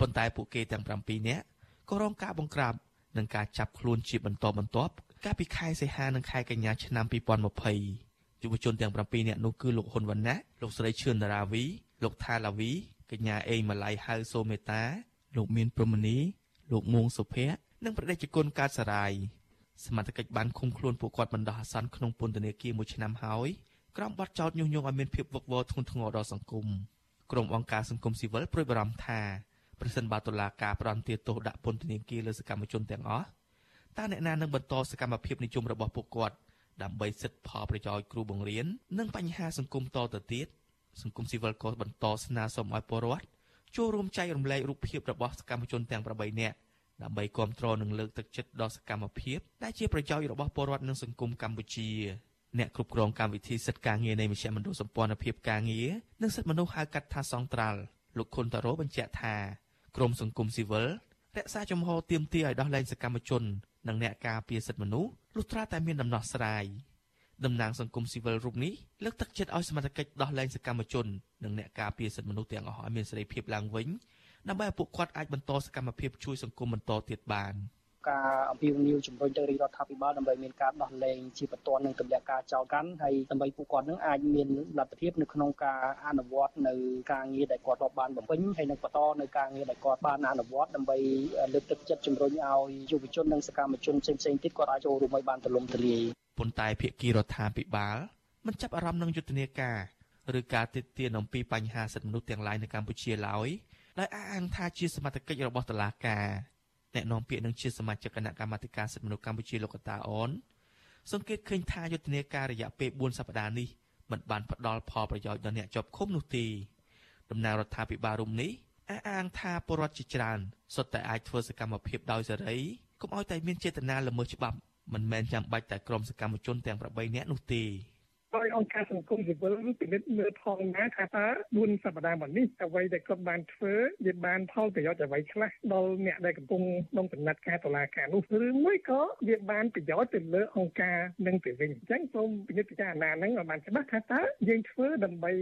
ប៉ុន្តែពួកគេទាំង7នាក់ក៏រងការបង្ក្រាបនិងការចាប់ខ្លួនជាបន្តបន្ទាប់កាលពីខែសីហានិងខែកញ្ញាឆ្នាំ2020យុវជនទាំង7នាក់នោះគឺលោកហ៊ុនវណ្ណៈលោកស្រីឈឿនតារាវី លោកថាឡាវីកញ្ញាអេងម៉ាឡៃហៅសូមេតា លោកមានព្រំមនី លោកមួងសុភ័ក្រនិងប្រដេជគុណកើតសារាយសមត្ថកិច្ចបានឃុំខ្លួនពួកគាត់បណ្ដោះអាសន្នក្នុងពន្ធនាគារមួយឆ្នាំហើយក្រោមបទចោទញុះញង់ឲ្យមានភាពវឹកវរធ្ងន់ធ្ងរដល់សង្គមក្រុមអង្គការសង្គមស៊ីវិលព្រួយបារម្ភថាប្រសិនបើតុលាការផ្តន្ទាទោសដាក់ពន្ធនាគារលើសកម្មជនទាំងអស់តើអ្នកណានឹងបន្តសកម្មភាពនិយមរបស់ពួកគាត់ដើម្បីសិទ្ធិផលប្រយោជន៍គ្រូបង្រៀននិងបញ្ហាសង្គមតទៅទៀត សង្គមស៊ីវិលក៏បន្តស្នើសុំឲ្យពលរដ្ឋចូលរួមចែករំលែករូបភាពរបស់សកម្មជនទាំង8នាក់ដើម្បីគ្រប់គ្រងនិងលើកទឹកចិត្តដល់សកម្មភាពដែលជាប្រយោជន៍របស់ពលរដ្ឋនិងសង្គមកម្ពុជាអ្នកគ្រប់គ្រងកម្មវិធីសិទ្ធិការងារនៃមជ្ឈមណ្ឌលសម្ព័ន្ធភាពការងារនិងសិទ្ធិមនុស្សហៅកាត់ថាសង្ត្រាល់លោកខុនតារ៉ូបញ្ជាក់ថាក្រមសង្គមស៊ីវិលរក្សាចំហទៀមទាឲ្យដោះលែងសកម្មជន និងអ្នកការពារសិទ្ធិមនុស្សលុះត្រាតែមានដំណោះស្រាយ តំណាងសង្គមស៊ីវិលរូបនេះលើកទឹកចិត្តឲ្យសមត្ថកិច្ចដោះលែងសកម្មជននិងអ្នកការពារសិទ្ធិមនុស្សទាំងអស់ឲ្យមានសេរីភាពឡើងវិញដើម្បីឲ្យពួកគាត់អាចបន្តសកម្មភាពជួយសង្គមបន្តទៀតបាន។ ការអំពាវនាវជំរុញទៅរាជរដ្ឋាភិបាលដើម្បីមានការដោះលែងជាបន្ទាន់នឹងទម្លាក់ការចោទកាន់ហើយដើម្បីពួកគាត់នឹងអាចមានលទ្ធភាពនៅក្នុងការអនុវត្តនៅការងារដែលគាត់រាប់បានបំពេញហើយនឹងបន្តនៅការងារដែលគាត់បានអនុវត្តដើម្បីលើកទឹកចិត្តជំរុញឲ្យយុវជននិងសកម្មជនផ្សេងៗទៀតគាត់អាចចូលរួមឲ្យបានទូលំទូលាយប៉ុន្តែភាគីរដ្ឋាភិបាលមិនចាប់អារម្មណ៍នឹងយុទ្ធនាការឬការទាមទារអំពីបញ្ហាសិទ្ធិមនុស្សទាំងឡាយនៅកម្ពុជាឡើយដោយអះអាងថាជាសមត្ថកិច្ចរបស់តុលាការ អ្នកនាំពាក្យនឹងជាសមាជិកគណៈកម្មាធិការសិទ្ធិមនុស្សកម្ពុជាលោកកតាអនសង្កេតឃើញថាយុទ្ធនាការរយៈពេល4សប្តាហ៍នេះមិនបានផ្ដល់ផលប្រយោជន៍ដល់អ្នកជាប់ឃុំនោះទេដំណើររដ្ឋាភិបាលរុំនេះអះអាងថាពលរដ្ឋជាច្រើនសុទ្ធតែអាចធ្វើសកម្មភាពដោយសេរីកុំឲ្យតែមានចេតនាល្មើសច្បាប់មិនមែនចាំបាច់តែក្រុមសកម្មជនទាំង8នាក់នោះទេ ដោយអង្គការសង្គមស៊ីវិលពិនិត្យមើលផងណាថាតើ4សប្តាហ៍មកនេះអ្វីដែលគាត់បានធ្វើវាបានផលប្រយោជន៍អ្វីខ្លះដល់អ្នកដែលកំពុងក្នុងដំណើរការតុលាការនោះឬមួយក៏វាបានប្រយោជន៍ទៅលើអង្គការនឹងទៅវិញអញ្ចឹងសូមពិនិត្យពិចារណាហ្នឹងឲ្យបានច្បាស់ថាតើយើងធ្វើដើម្បី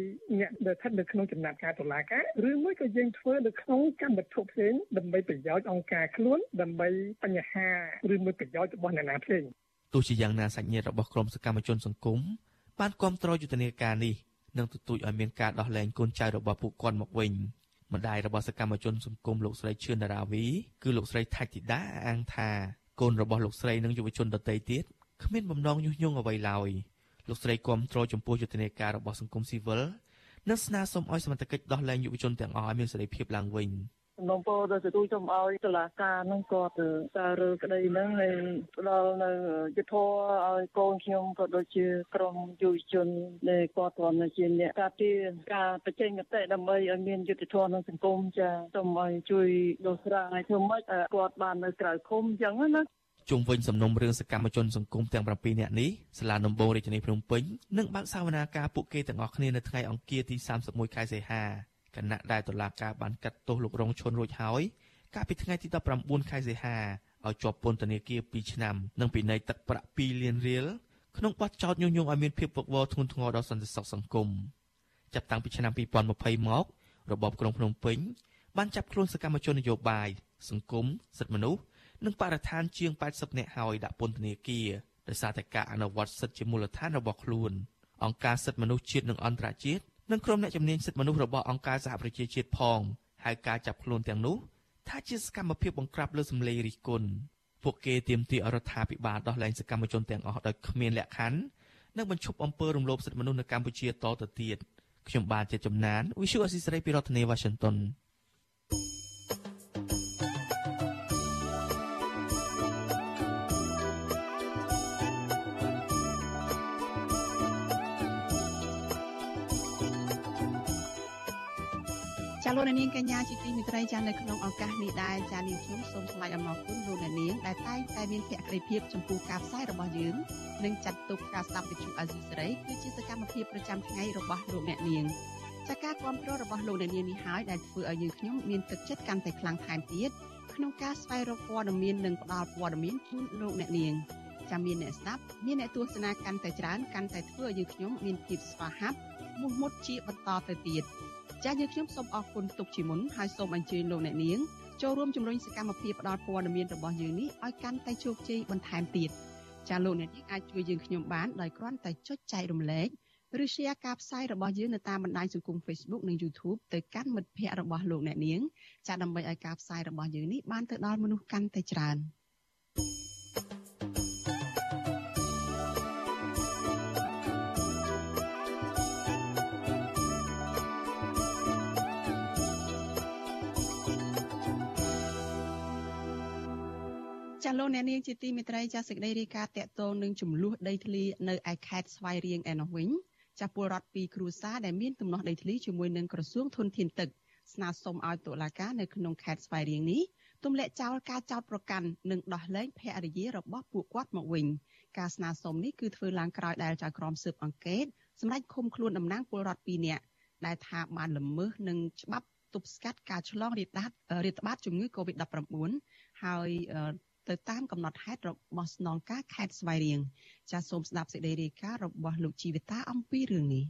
អ្នកដែលស្ថិតនៅក្នុងចំណាត់ការតុលាការឬមួយក៏យើងធ្វើនៅក្នុងកម្មវិធីផ្សេងដើម្បីប្រយោជន៍អង្គការខ្លួនដើម្បីបញ្ហាឬមួយប្រយោជន៍របស់អ្នកណាផ្សេងទោះជាយ៉ាងណាសាច់ញាតិរបស់ក្រុមសកម្មជនសង្គម បានគ្រប់គ្រងយុទ្ធនាការនេះនិងទទូចឲ្យមានការដោះលែងកូនចៅរបស់ពួកគាត់មកវិញម្ដាយរបស់សកម្មជនសង្គមលោកស្រីឈឿនតារាវីគឺលោកស្រីថាច់ធីតាអាងថាកូនរបស់លោកស្រីនិងយុវជនដទៃទៀតគ្មានបំណងញុះញង់អ្វីឡើយលោកស្រីគ្រប់គ្រងចំពោះយុទ្ធនាការរបស់សង្គមស៊ីវិលនិងស្នើសុំឲ្យសមត្ថកិច្ចដោះលែងយុវជនទាំងអស់ឲ្យមានសេរីភាពឡើងវិញ។ សំណូមពរទៅទទួលសូមឲ្យតុលាការនឹងគាត់សាររើក្តីហ្នឹងហើយផ្ដល់នៅយុទ្ធធរឲ្យកូនខ្ញុំក៏ដូចជាក្រុមយុវជនដែលគាត់គ្រាន់តែជាអ្នកការពារការបញ្ចេញមតិដើម្បីឲ្យមានយុទ្ធធរក្នុងសង្គមចាសូមឲ្យជួយដោះស្រាយធ្វើម៉េចគាត់បាននៅក្រៅឃុំអញ្ចឹងណាជុំវិញសំណុំរឿងសកម្មជនសង្គមទាំង7នាក់នេះសាលាដំបងរាជធានីភ្នំពេញនឹងបើកសវនាការពួកគេទាំងអស់គ្នានៅថ្ងៃអង្គារទី31ខែសីហា គណៈដែលតុលាការបានកាត់ទោសលោករងឈុនរួចហើយកាលពីថ្ងៃទី19ខែសីហាឲ្យជាប់ពន្ធនាគារ2ឆ្នាំនិងពិន័យទឹកប្រាក់2លានរៀលក្នុងបទចោទញុះញង់ឲ្យមានភាពវឹកវរធ្ងន់ធ្ងរដល់សន្តិសុខសង្គមចាប់តាំងពីឆ្នាំ2020មករបបក្រុងភ្នំពេញបានចាប់ខ្លួនសកម្មជននយោបាយសង្គមសិទ្ធិមនុស្សនិងបរិស្ថានជាង80នាក់ហើយដាក់ពន្ធនាគារដោយសារតែការអនុវត្តសិទ្ធិជាមូលដ្ឋានរបស់ខ្លួនអង្គការសិទ្ធិមនុស្សជាតិនិងអន្តរជាតិ និងក្រុមអ្នកជំនាញសិទ្ធិមនុស្សរបស់អង្គការសហប្រជាជាតិផងហៅការចាប់ខ្លួនទាំងនោះថាជាសកម្មភាពបង្ក្រាបលើសម្លេងរិះគន់ពួកគេទាមទារអរដ្ឋាភិបាលដោះលែងសកម្មជនទាំងអស់ដោយគ្មានលក្ខខណ្ឌនិងបញ្ឈប់អំពើរំលោភសិទ្ធិមនុស្សនៅកម្ពុជាតទៅទៀតខ្ញុំបាទជាជំនាញ Visual Assisray ពីរដ្ឋធានី Washington ចាលោកនាងកញ្ញាជាទីមេត្រីចានៅក្នុងឱកាសនេះដែរចានាងខ្ញុំសូមថ្លែងអំណរគុណលោកនាងដែលតែងតែមានភក្ដីភាពចំពោះការផ្សាយរបស់យើងនិងចាត់ទុកការស្ដាប់វិទ្យុអាស៊ីសេរីគឺជាសកម្មភាពប្រចាំថ្ងៃរបស់លោកអ្នកនាងចាការគ្រប់គ្រងរបស់លោកអ្នកនាងនេះហើយដែលធ្វើឲ្យយើងខ្ញុំមានទឹកចិត្តកាន់តែខ្លាំងថែមទៀតក្នុងការស្វែងរកព័ត៌មាននិងផ្តល់ព័ត៌មានជូនលោកអ្នកនាងចាំមានអ្នកស្ដាប់មានអ្នកទស្សនាកាន់តែច្រើនកាន់តែធ្វើឲ្យយើងខ្ញុំមានភាពស្វាហាប់មោះមុតជាបន្តទៅទៀត ចាស់យើងខ្ញុំសូមអរគុណទុកជាមុនហើយសូមអញ្ជើញលោកអ្នកនាងចូលរួមជំរុញសកម្មភាពផ្តល់ព័ត៌មានរបស់យើងនេះឲ្យកាន់តែជោគជ័យបន្ថែមទៀតចាលោកអ្នកនាងអាចជួយយើងខ្ញុំបានដោយគ្រាន់តែចុចចែករំលែកឬ share ការផ្សាយរបស់យើងនៅតាមបណ្ដាញសង្គម Facebook និង YouTube ទៅកាន់មិត្តភ័ក្តិរបស់លោកអ្នកនាងចាដើម្បីឲ្យការផ្សាយរបស់យើងនេះបានទៅដល់មនុស្សកាន់តែច្រើន។ លោកអ្នកនាងជាទីមេត្រីចាសេចក្តីរាយការណ៍តកតងនឹងចំនួនដីធ្លីនៅឯខេត្តស្វាយរៀងឯនោះវិញចាពលរដ្ឋពីគ្រួសារដែលមានទំនាស់ដីធ្លីជាមួយនឹងក្រសួងធនធានទឹកស្នើសុំឲ្យតុលាការនៅក្នុងខេត្តស្វាយរៀងនេះទម្លាក់ចោលការចោទប្រកាន់និងដោះលែងភរិយារបស់ពួកគាត់មកវិញការស្នើសុំនេះគឺធ្វើឡើងក្រោយដែលចៅក្រមស៊ើបអង្កេតសម្រាប់ឃុំខ្លួនតំណាងពលរដ្ឋ2នាក់ដែលថាបានល្មើសនឹងច្បាប់ទប់ស្កាត់ការឆ្លងរាតត្បាតរាតត្បាតជំងឺ Covid-19 ហើយ ទៅតាមកំណត់ហេតុរបស់ស្នងការខេត្តស្វាយរៀងចាសសូមស្ដាប់សេចក្តីរាយការណ៍របស់លោកជីវិតាអំពីរឿងនេះ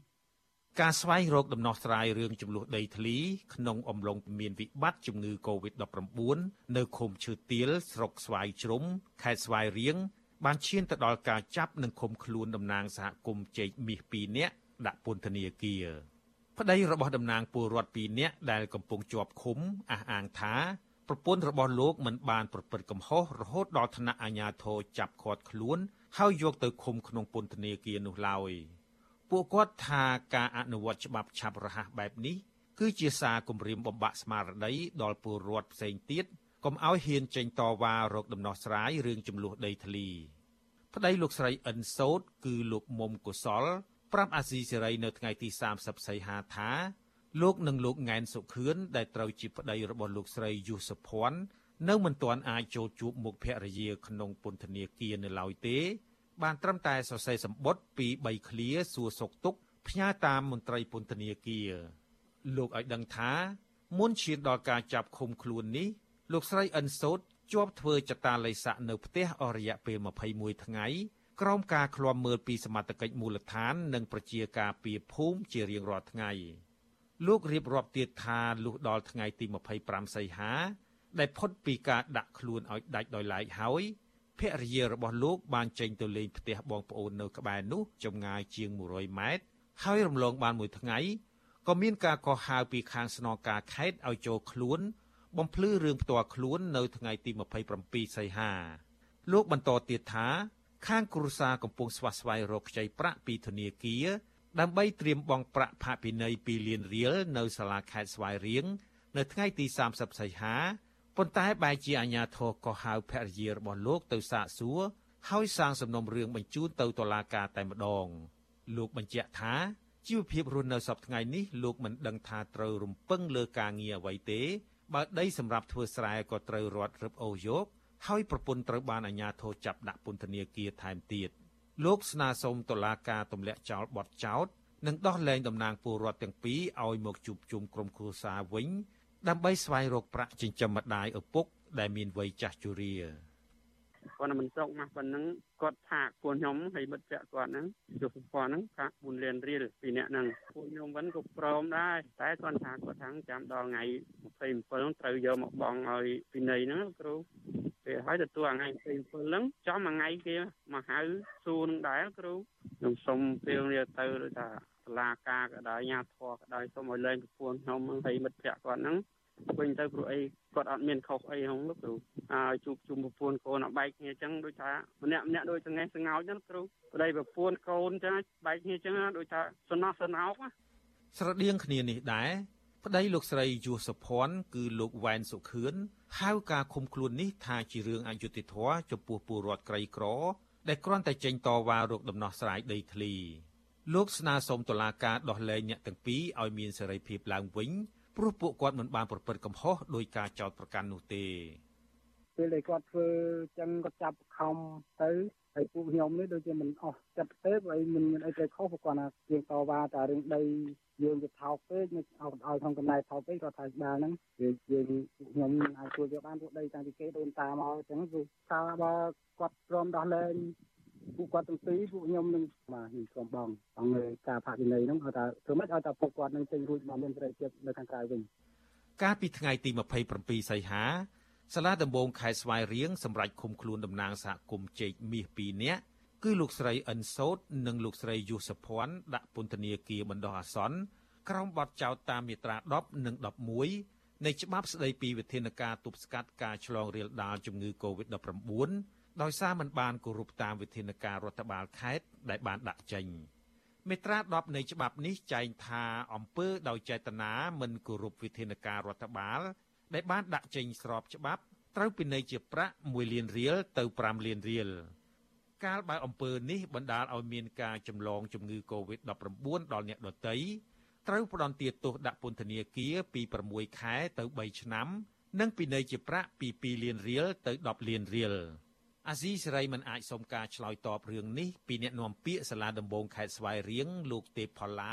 ការស្វែងរកដំណោះស្រាយរឿងចំនួនដីធ្លីក្នុងអំឡុងមានវិបត្តិជំងឺ Covid-19 នៅឃុំឈើទាលស្រុកស្វាយជ្រុំខេត្តស្វាយរៀងបានឈានទៅដល់ការចាប់និងឃុំខ្លួនតំណាងសហគមន៍ជែកមាស2នាក់ដាក់ពន្ធនាគារប្តីរបស់តំណាងពលរដ្ឋ2នាក់ដែលកំពុងជាប់ឃុំអះអាងថា ប្រពន្ធរបស់លោកមិនបានប្រព្រឹត្តកំហុសរហូតដល់ថ្នាក់អាជ្ញាធរចាប់ឃាត់ខ្លួន ហើយយកទៅឃុំក្នុងពន្ធនាគារនោះឡើយពួកគាត់ថាការអនុវត្តច្បាប់ឆាប់រហ័សបែបនេះគឺជាសារគំរាមបំបាក់ស្មារតីដល់ពលរដ្ឋផ្សេងទៀតកុំឲ្យហ៊ានចេញតវ៉ារកដំណោះស្រាយរឿងចំនួនដីធ្លីប្តីលោកស្រីអិនសោតគឺលោកមុំកុសលប្រាប់អាស៊ីសេរីនៅថ្ងៃទី30សីហាថា លោកនិងលោកង៉ែនសុខឿនដែលត្រូវជាប្តីរបស់លោកស្រីយុសភ័ណ្ឌនៅមិនទាន់អាចចូលជួបមុខភរិយាក្នុងពន្ធនាគារនៅឡើយទេ បានត្រឹមតែសរសេរសម្បត្តិពី3ឃ្លាសួរសុខទុក្ខផ្ញើតាមមន្ត្រីពន្ធនាគារលោកឲ្យដឹងថាមុនឈានដល់ការចាប់ឃុំខ្លួននេះលោកស្រីអិនសូតជាប់ធ្វើចតាល័យស័កនៅផ្ទះអស់រយៈពេល21ថ្ងៃក្រោមការឃ្លាំមើលពីសមត្ថកិច្ចមូលដ្ឋាន និងប្រជាការពារភូមិជារៀងរាល់ថ្ងៃ។ លោករៀបរាប់ទៀតថាលុះដល់ថ្ងៃទី25សីហា ដែលផុតពីការដាក់ខ្លួនឲ្យដាច់ដោយឡែកហើយភរិយារបស់លោកបានចេញទៅលេងផ្ទះបងប្អូននៅក្បែរនោះចម្ងាយជាង100ម៉ែត្រហើយរំលងបានមួយថ្ងៃក៏មានការកោះហៅពីខាងស្នងការខេត្តឲ្យចូលខ្លួន បំភ្លឺរឿងផ្ទាល់ខ្លួននៅថ្ងៃទី27សីហាលោកបន្តទៀតថាខាងគ្រួសារកំពុងស្វះស្វែងរកខ្ចីប្រាក់ពីធនាគារ ដើម្បីត្រៀមបង់ប្រាក់ផាកពិន័យ2លានរៀលនៅសាលាខេត្តស្វាយរៀងនៅថ្ងៃទី30សីហាប៉ុន្តែបែរជាអាជ្ញាធរក៏ហៅភរិយារបស់លោកទៅសាកសួរហើយសាងសំណុំរឿងបញ្ជូនទៅតុលាការតែម្ដង លោកបញ្ជាក់ថាជីវភាពរស់នៅសពថ្ងៃនេះលោកមិនដឹងថាត្រូវរំពឹងលើការងារអ្វីទេបើដីសម្រាប់ធ្វើស្រែក៏ត្រូវរត់រឹបអូសយកហើយប្រពន្ធត្រូវបានអាជ្ញាធរចាប់ដាក់ពន្ធនាគារថែមទៀត។ លោកស្នើសុំតុលាការទម្លាក់ចោលបទចោទនិងដោះលែងតំណាងពលរដ្ឋទាំងពីរឲ្យមកជួបជុំក្រុមគ្រួសារវិញ ដើម្បីស្វែងរកប្រាក់ចិញ្ចឹមម្ដាយឪពុកដែលមានវ័យចាស់ជរា គាត់មិនស្រុកមកប៉ុណ្ណឹងគាត់ថាពួកខ្ញុំហើយមិត្តភក្តិគាត់ហ្នឹងយុទ្ធភ័ណ្ឌហ្នឹងថា4លានរៀលពីអ្នកហ្នឹងពួកខ្ញុំវិញក៏ព្រមដែរតែគាត់ថាគាត់ថាចាំដល់ថ្ងៃ27ត្រូវយកមកបង់ឲ្យពីនៃហ្នឹងគ្រូពេលហើយទទួលថ្ងៃ27ហ្នឹងចំមួយថ្ងៃគេមកហៅសួរនឹងដែរគ្រូខ្ញុំសុំពេលនេះទៅដូចថាសាលាការក៏ដោយញ៉ាធរក៏ដោយសុំឲ្យលែងប្រពន្ធខ្ញុំហើយមិត្តភក្តិគាត់ហ្នឹង វិញទៅព្រោះអីគាត់អត់មានខុសអីហ្នឹងលោកគ្រូហើយជួបជុំប្រពន្ធកូនអបែកគ្នាអញ្ចឹងដូចថាម្នាក់ម្នាក់ដូចស្ងេះស្ងោចហ្នឹងគ្រូប្តីប្រពន្ធកូនអញ្ចឹងបែកគ្នាអញ្ចឹងដូចថាសំណោះសំណោកស្រដៀងគ្នានេះដែរប្តីលោកស្រីយូសុភ័ណ្ឌគឺលោកវ៉ែនសុខឿនហៅការឃុំខ្លួននេះថាជារឿងអយុត្តិធម៌ចំពោះពលរដ្ឋក្រីក្រ ដែលគ្រាន់តែចេញតវ៉ារកដំណោះស្រាយដីធ្លីលោកស្នើសុំតុលាការដោះលែងអ្នកទាំងពីរឲ្យមានសេរីភាពឡើងវិញ ព្រោះពួកគាត់មិនបានប្រព្រឹត្តកំហុសដោយការចោទប្រកាន់នោះទេពេលដែលគាត់ធ្វើចឹងគាត់ចាប់ខំទៅហើយពួកខ្ញុំនេះដូចជាមិនអស់ចិត្តទេហើយមិនមានអីត្រូវខុសគាត់ថាជាងតវ៉ាតែរឿងដីយើងទៅថោកពេកមិនឲ្យឲ្យក្នុងកំណែថោកពេកគាត់ថាស្ដារហ្នឹងយើងយើងខ្ញុំអាចជួយយកបានពួកដីតាំងពីគេដូនតាមកអញ្ចឹងគឺថាបើគាត់ព្រមដោះលែង ពួកគាត់ទាំងពីរពួកខ្ញុំនឹងបាទខ្ញុំក្រុមបងអង្គការផាកវិន័យហ្នឹងគាត់ថាធ្វើម៉េចឲ្យតែពួកគាត់នឹងចេញរួចមកមានសេរីភាពនៅខាងក្រៅវិញកាលពីថ្ងៃទី27សីហាសាលាដំបងខេត្តស្វាយរៀងសម្រេចឃុំខ្លួនតំណាងសហគមន៍ជែកមាស2នាក់គឺលោកស្រីអិនសោតនិងលោកស្រីយុសភ័ណ្ឌដាក់ពន្ធនាគារបណ្ដោះអាសន្នក្រោមបទចោទតាមមាត្រា10និង11នៃច្បាប់ស្តីពីវិធានការទប់ស្កាត់ការឆ្លងរាលដាលជំងឺ Covid-19 ដោយសារមិនបានគោរពតាមវិធានការរដ្ឋបាលខេត្តដែលបានដាក់ចេញមេត្រា10នៃច្បាប់នេះចែងថាអំពើដោយចេតនាមិនគោរពវិធានការរដ្ឋបាលដែលបានដាក់ចេញស្របច្បាប់ត្រូវពិន័យជាប្រាក់1លានរៀលទៅ5លានរៀលកាលបើអំពើនេះបណ្ដាលឲ្យមានការចម្លងជំងឺ Covid-19 ដល់អ្នកដទៃត្រូវផ្ដន្ទាទោសដាក់ពន្ធនាគារពី6ខែទៅ3ឆ្នាំ និងពិន័យជាប្រាក់ពី2លានរៀលទៅ10លានរៀល អាស៊ីសេរីមិនអាចសុំការឆ្លើយតបរឿងនេះពីអ្នកនាំពាក្យសាលាដំបងខេត្តស្វាយរៀងលោកទេពផល្លា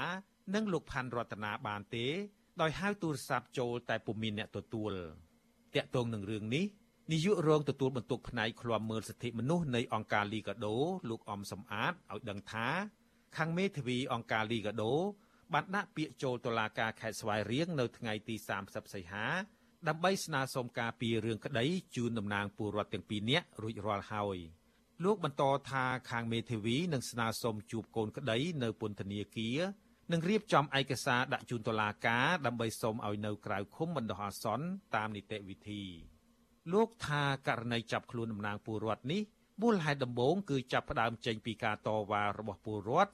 និងលោកផាន់រតនាបានទេដោយហៅទូរស័ព្ទចូលតែពុំមានអ្នកទទួលតាក់ទងនឹងរឿងនេះនាយករងទទួលបន្ទុកផ្នែកឃ្លាំមើលសិទ្ធិមនុស្សនៃអង្គការលីកាដូលោកអំសំអាតឲ្យដឹងថា ខាងមេធាវីអង្គការលីកាដូបានដាក់ពាក្យចូលតុលាការខេត្តស្វាយរៀងនៅថ្ងៃទី30សីហា ដើម្បីស្នើសុំការពីរឿងក្តីជូនតំណាងពលរដ្ឋទាំងពីរនាក់រួចរាល់ហើយលោកបន្តថាខាងមេធាវីនឹងស្នើសុំជួបកូនក្តីនៅពន្ធនាគារនិងរៀបចំឯកសារដាក់ជូនតុលាការដើម្បីសុំឲ្យនៅក្រៅឃុំបណ្ដោះអាសន្នតាមនីតិវិធីលោកថាករណីចាប់ខ្លួនតំណាងពលរដ្ឋនេះមូលហេតុដំបូងគឺចាប់ផ្ដើមចេញពីការតវ៉ារបស់ពលរដ្ឋ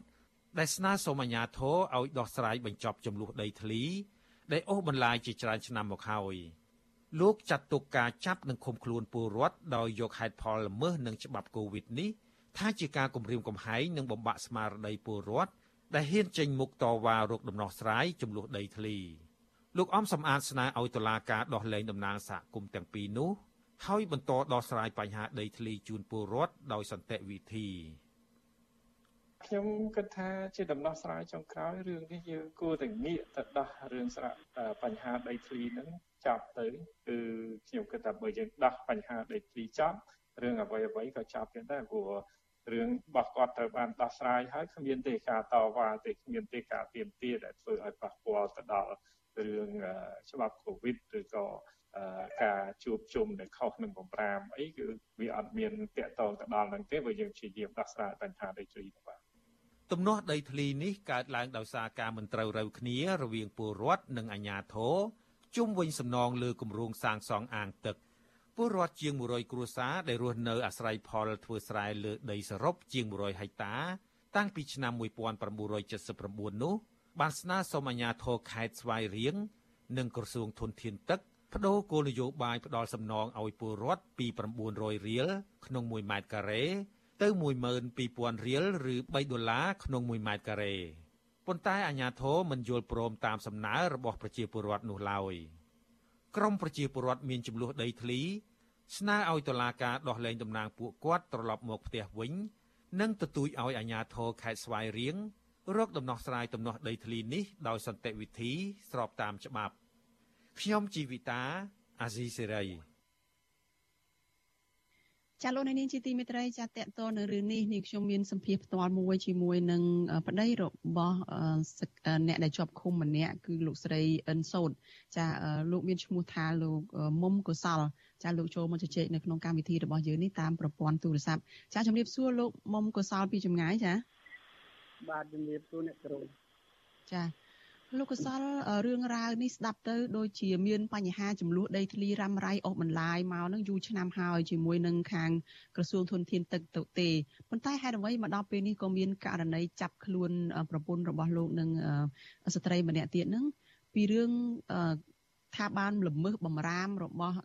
ដែលស្នើសុំអាជ្ញាធរឲ្យដោះស្រាយបញ្ចប់ចំនួនដីធ្លីដែលអូសបន្លាយជាច្រើនឆ្នាំមកហើយ លោកចាត់ទុកការចាប់និងឃុំខ្លួនពលរដ្ឋដោយយកហេតុផលល្មើសនឹងច្បាប់កូវីដនេះថាជាការគំរាមកំហែងនិងបំបាក់ស្មារតីពលរដ្ឋដែលហ៊ានចេញមុខតវ៉ារោគដំណោះស្រាយចំនួនដីធ្លីលោកអំសំអាតស្នើឲ្យតុលាការដោះលែងតំណាងសហគមន៍ទាំងពីរនោះហើយបន្តដោះស្រាយបញ្ហាដីធ្លីជូនពលរដ្ឋដោយសន្តិវិធីខ្ញុំគិតថាជាដំណោះស្រាយចុងក្រោយរឿងនេះយើងគួរតែងាកទៅដោះរឿងស្រាបញ្ហាដីធ្លីហ្នឹង ចប់ទៅគឺខ្ញុំគិតថាបើយើងដោះបញ្ហាដីធ្លីចប់រឿងអ្វីអ្វីក៏ចប់ទៀតដែរព្រោះរឿងរបស់គាត់ត្រូវបានដោះស្រាយហើយគ្មានទេការតវ៉ាទេគ្មានទេការទៀមទាដែលធ្វើឲ្យប៉ះពាល់ទៅដល់រឿងច្បាប់កូវីដឬក៏ការជួបជុំដែលខុសនឹងបំរាមអីគឺវាអត់មានតាក់ទងទៅដល់នឹងទេបើយើងព្យាយាមដោះស្រាយបញ្ហាដីធ្លីបាទទំនាស់ដីធ្លីនេះកើតឡើងដោយសារការមិនត្រូវរូវគ្នារវាងពលរដ្ឋនិងអាជ្ញាធរ ជុំវិញសំណងលើគម្រោងសាងសង់អាងទឹកពលរដ្ឋជាង100គ្រួសារដែលរស់នៅអាស្រ័យផលធ្វើស្រែលើដីសរុបជាង100ហិកតា តាំងពីឆ្នាំ1979នោះបានស្នើសុំអាជ្ញាធរខេត្តស្វាយរៀងនិងក្រសួងធនធានទឹកបដូរគោលនយោបាយផ្ដល់សំណងឲ្យពលរដ្ឋពី900រៀលក្នុង1ម៉ែត្រការ៉េទៅ12000រៀលឬ3ដុល្លារក្នុង1ម៉ែត្រការ៉េ ប៉ុន្តែអាជ្ញាធរមិនយល់ព្រមតាមសំណើរបស់ប្រជាពលរដ្ឋនោះឡើយក្រមប្រជាពលរដ្ឋមានចំនួនដីធ្លី ស្នើឲ្យតុលាការដោះលែងតំណាងពួកគាត់ត្រឡប់មកផ្ទះវិញនិងទទូចឲ្យអាជ្ញាធរខេត្តស្វាយរៀងរកដំណោះស្រាយទំនាស់ដីធ្លីនេះដោយសន្តិវិធីស្របតាមច្បាប់ខ្ញុំជីវិតាអាស៊ីសេរី ចាលោកនាងជាទីមេត្រីចាតកតនៅរឿងនេះនេះខ្ញុំមានសម្ភារផ្ទាល់មួយជាមួយនឹងប្តីរបស់អ្នកដែលជាប់ឃុំម្នាក់គឺលោកស្រីអិនសូតចាលោកមានឈ្មោះថាលោកមុំកុសលចាលោកចូលមកជជែកនៅក្នុងកម្មវិធីរបស់យើងនេះតាមប្រព័ន្ធទូរស័ព្ទចាជំរាបសួរលោកមុំកុសលពីចម្ងាយចាបាទជំរាបសួរអ្នកគ្រូចា លោកកសលរឿងរ៉ាវនេះស្ដាប់ទៅដូចជាមានបញ្ហាចំនួនដីធ្លីរ៉ាំរ៉ៃអស់បន្លាយមកនឹងយូរឆ្នាំហើយជាមួយនឹងខាងក្រសួងធនធានទឹកទៅទេប៉ុន្តែហេតុអ្វីមកដល់ពេលនេះក៏មានករណីចាប់ខ្លួនប្រពន្ធរបស់លោកនិងស្ត្រីម្នាក់ទៀតនឹងពីរឿងថាបានល្មើសបំរាមរបស់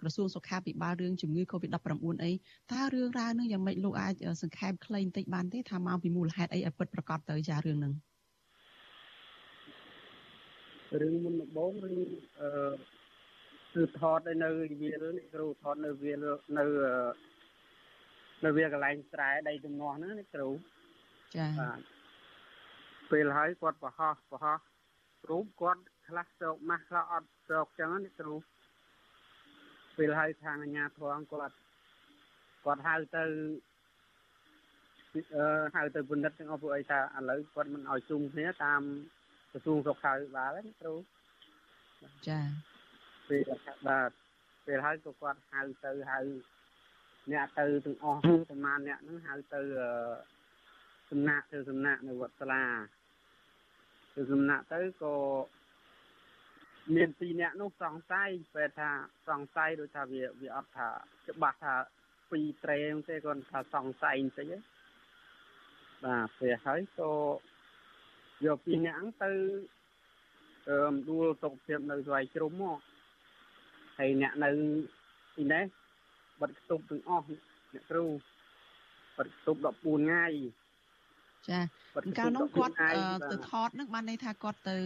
ក្រសួងសុខាភិបាលរឿងជំងឺ Covid-19 អីតើរឿងរ៉ាវនឹងយ៉ាងម៉េចលោកអាចសង្ខេបខ្លីបន្តិចបានទេថាមកពីមូលហេតុអីឲ្យពិតប្រាកដទៅចារឿងហ្នឹង រឿងមុនដំបូងរឿងអឺគឺថតនៅវាលនេះគ្រូថតនៅវាលនៅនៅវាកន្លែងស្រែដីទំនាស់ហ្នឹងនេះគ្រូចាបាទពេលហើយគាត់ប្រហោះប្រហោះរូបគាត់ខ្លះស្រោកម៉ាស់ខ្លះអត់ស្រោកចឹងនេះគ្រូពេលហើយខាងអាជ្ញាធរគាត់គាត់ហៅទៅអឺហៅទៅពិនិត្យទាំងអស់ពួកអីថាឥឡូវគាត់មិនឲ្យជុំគ្នាតាម ក្រសួងសុខាភិបាលណាគ្រូចាពេលបាទពេលហើយក៏គាត់ហៅទៅហៅអ្នកទៅទាំងអស់ប្រហែលអ្នកហ្នឹងហៅទៅសំណាក់ទៅសំណាក់នៅវត្តសាលាទៅសំណាក់ទៅក៏មានពីរអ្នកនោះសង្ស័យពេលថាសង្ស័យដូចថាវាវាអត់ថាច្បាស់ថាពីរត្រេងទេគាត់ថាសង្ស័យបន្តិចបាទពេលហើយក៏ យកពីរអ្នកហ្នឹងទៅអឺមដួលសុខភាពនៅស្វាយជ្រុំមកហើយអ្នកនៅទីនេះបាត់ខ្ទប់ទាំងអស់អ្នកគ្រូបាត់ខ្ទប់14ថ្ងៃចាកាលនោះគាត់ទៅថតនឹងបានន័យថាគាត់ទៅ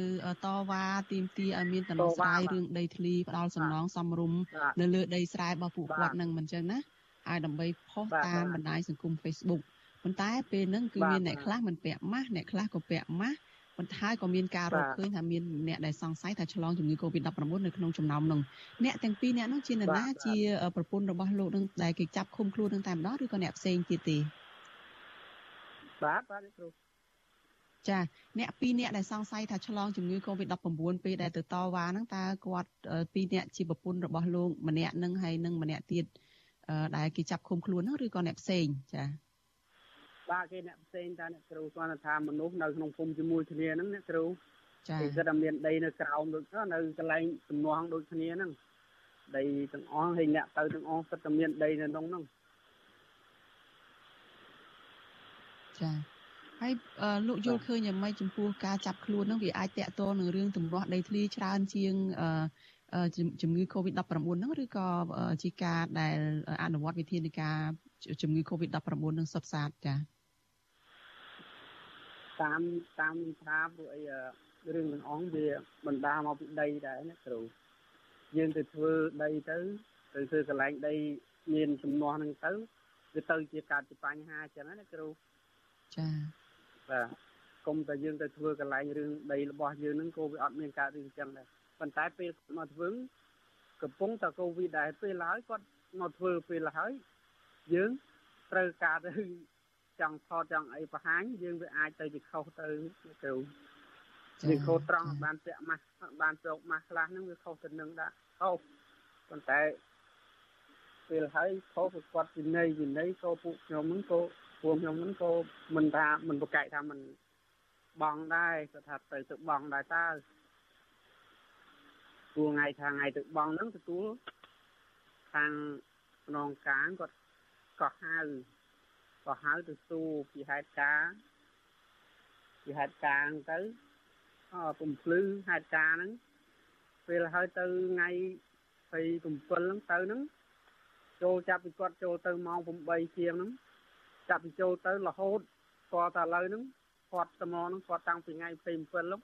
តវ៉ាទីមទីឲ្យមានដំណោះស្រាយរឿងដីធ្លីផ្ដាល់សំណងសំរុំនៅលើដីស្រែរបស់ពួកគាត់នឹងមិនចឹងណាឲ្យដើម្បីផុសតាមបណ្ដាញសង្គម Facebook ប៉ុន្តែពេលហ្នឹងគឺមានអ្នកខ្លះមិនពាក់ម៉ាស់អ្នកខ្លះក៏ពាក់ម៉ាស់ ប៉ុន្តែក៏មានការរកឃើញថាមានអ្នកដែលសង្ស័យថាឆ្លងជំងឺ Covid-19 នៅក្នុងចំណោមនោះអ្នកទាំងពីរអ្នកនោះជានរណាជាប្រពន្ធរបស់លោកនឹងដែលគេចាប់ឃុំខ្លួននឹងតែម្ដងឬក៏អ្នកផ្សេងទៀតទេបាទបាទគ្រូចាអ្នកពីរអ្នកដែលសង្ស័យថាឆ្លងជំងឺ Covid-19 ពេលដែលទៅតវ៉ាហ្នឹងតើគាត់ពីរអ្នកជាប្រពន្ធរបស់លោកម្នាក់នឹងហើយនឹងម្នាក់ទៀតដែលគេចាប់ឃុំខ្លួនហ្នឹងឬក៏អ្នកផ្សេងចា បាទគេអ្នកផ្សេងតាអ្នកគ្រូគាត់ថាមនុស្សនៅក្នុងភូមិជាមួយគ្នាហ្នឹងអ្នកគ្រូចា៎គេគាត់តែមានដីនៅក្រោមដូចនៅកន្លែងសំណងដូចគ្នាហ្នឹងដីទាំងអស់ហើយអ្នកទៅទាំងអស់គាត់តែមានដីនៅក្នុងហ្នឹងចា៎ហើយលោកយល់ឃើញយ៉ាងម៉េចចំពោះការចាប់ខ្លួនហ្នឹងវាអាចតកតងនឹងរឿងទំនាស់ដីធ្លីច្រើនជាងជំងឺ Covid-19 ហ្នឹងឬក៏ជាការដែលអនុវត្តវិធានការជំងឺ Covid-19 នឹងសុទ្ធសាធចា៎ តាមតាមថាពួកអីរឿងទាំងអស់វាបណ្ដាមកពីដីដែរណាគ្រូយើងទៅធ្វើដីទៅទៅធ្វើកន្លែងដីមានចំនួនហ្នឹងទៅវាទៅជាកើតជាបញ្ហាចឹងណាគ្រូចាបាទគុំតែយើងទៅធ្វើកន្លែងរឿងដីរបស់យើងហ្នឹងក៏វាអត់មានកើតរឿងចឹងដែរប៉ុន្តែពេលមកធ្វើកំពុងតែកូវីដដែរពេលហើយគាត់មកធ្វើពេលហើយយើងត្រូវការទៅ ចង់ថតចង់អីបង្ហាញយើងវាអាចទៅជាខុសទៅទៅវាខុសត្រង់បានពាក់ម៉ាស់បានជោគម៉ាស់ខ្លះហ្នឹងវាខុសទៅនឹងដែរខុសប៉ុន្តែពេលហើយខុសគាត់វិន័យវិន័យក៏ពួកខ្ញុំហ្នឹងក៏ពួកខ្ញុំហ្នឹងក៏មិនថាមិនប្រកែកថាមិនបងដែរគាត់ថាទៅទៅបងដែរតើព្រោះថ្ងៃថាថ្ងៃទៅបងហ្នឹងទទួលខាងខ្នងកាងគាត់ក៏ហៅ ក៏ហៅទៅសួរពីហេតុការពីហេតុការទៅអពំភ្លឺហេតុការហ្នឹងពេលហើយទៅថ្ងៃ27ហ្នឹងទៅហ្នឹងចូលចាប់ពីគាត់ចូលទៅម៉ោង8ជាងហ្នឹងចាប់ពីចូលទៅរហូតគាត់តែឥឡូវហ្នឹងគាត់ត្មងហ្នឹងគាត់តាំងពីថ្ងៃ27ហ្នឹង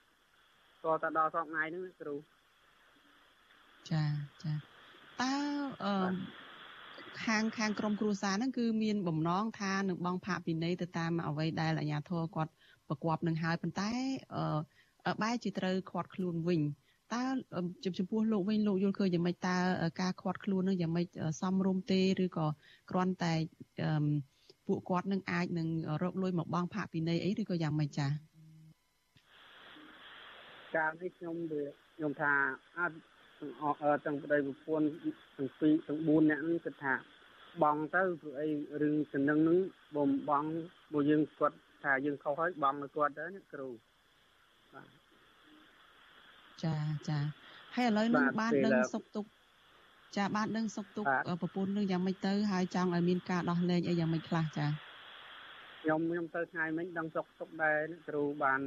គាត់តែដល់សប្តាហ៍ថ្ងៃហ្នឹងគ្រូចាចាតើអឺ ខាងខាងក្រមគ្រួសារហ្នឹងគឺមានបំណងថានឹងបងផាកពិន័យទៅតាមអ្វីដែលអាជ្ញាធរគាត់ប្រកបនឹងហើយប៉ុន្តែអឺបែរជាត្រូវខាត់ខ្លួនវិញតើចំពោះលោកវិញលោកយល់ឃើញយ៉ាងម៉េចតើការខាត់ខ្លួននឹងយ៉ាងម៉េចសមរម្យទេឬក៏គ្រាន់តែពួកគាត់នឹងអាចនឹងរកលុយមកបងផាកពិន័យអីឬក៏យ៉ាងម៉េចចា៎ការនេះខ្ញុំវាខ្ញុំថាអាច ទាំងអស់ទាំងប្តីប្រពន្ធទាំងពីរទាំង4នាក់ហ្នឹងគិតថាបងទៅព្រោះអីរឿងសំណឹងហ្នឹងបំបងបើយើងគាត់ថាយើងខុសហើយបងឲ្យគាត់ទៅអ្នកគ្រូបាទចាចាហើយឥឡូវនេះបានដឹងសុខទុក្ខចាបានដឹងសុខទុក្ខប្រពន្ធនឹងយ៉ាងម៉េចទៅហើយចង់ឲ្យមានការដោះលែងអីយ៉ាងម៉េចខ្លះចាខ្ញុំខ្ញុំទៅថ្ងៃមិញដឹងសុខទុក្ខដែរគ្រូបាន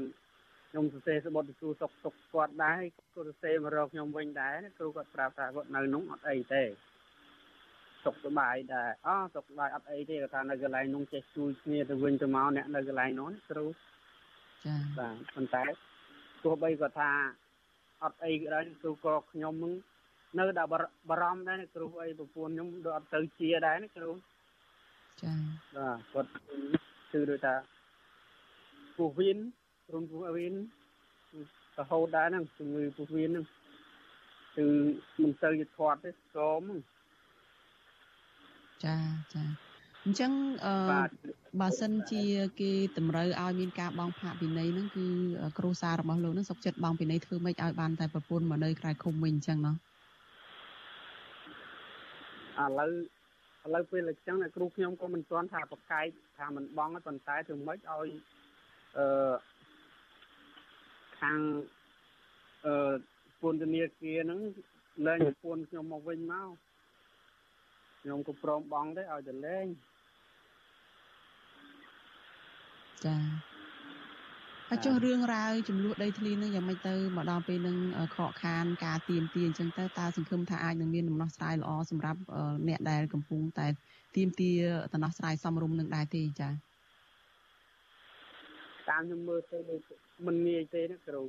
ខ្ញុំសរសេរសបុតទៅសួរសុខទុក្ខគាត់ដែរគាត់សរសេរមករកខ្ញុំវិញដែរគ្រូគាត់ប្រាប់ថាគាត់នៅនោះអត់អីទេសុខសប្បាយដែរអសុខសប្បាយអត់អីទេគាត់ថានៅកន្លែងនោះចេះជួយគ្នាទៅវិញទៅមកអ្នកនៅកន្លែងនោះគ្រូចា៎បាទប៉ុន្តែទោះបីគាត់ថាអត់អីក៏ដោយគ្រូក៏ខ្ញុំនឹងនៅតែបារម្ភដែរគ្រូអីប្រពន្ធខ្ញុំដូចអត់ទៅជាដែរណាគ្រូចា៎បាទគាត់គឺដូចថាពោះវៀនក្រុមពោះវៀនរហូតដែរហ្នឹងជំងឺពោះវៀនហ្នឹងគឺមិនទៅយធាត់ទេស្គមចាចាអញ្ចឹងអឺបើសិនជាគេតម្រូវឲ្យមានការបងផាកពិន័យហ្នឹងគឺគ្រូសាររបស់លោកហ្នឹងសុខចិត្តបងពិន័យធ្វើម៉េចឲ្យបានតែប្រពន្ធមកនៅក្រៅឃុំវិញអញ្ចឹងណោះឥឡូវឥឡូវពេលអញ្ចឹងអ្នកគ្រូខ្ញុំក៏មិនទាន់ថាប្រកែកថាមិនបងទេប៉ុន្តែធ្វើម៉េចឲ្យអឺ ខាងអឺពន្ធនាគារហ្នឹងលែងពន្ធខ្ញុំមកវិញមកខ្ញុំក៏ព្រមបងដែរឲ្យទៅលែងចាហើយចុះរឿងរ៉ាវចំនួនដីធ្លីនឹងយ៉ាងម៉េចទៅមកដល់ពេលនឹងខកខានការទៀមទាអញ្ចឹងទៅតើសង្ឃឹមថាអាចនឹងមានដំណោះស្រាយល្អសម្រាប់អ្នកដែលកំពុងតែទៀមទាដំណោះស្រាយសមរម្យនឹងដែរទេចាតាមខ្ញុំមើលទៅ មិនងាយទេណាគ្រូ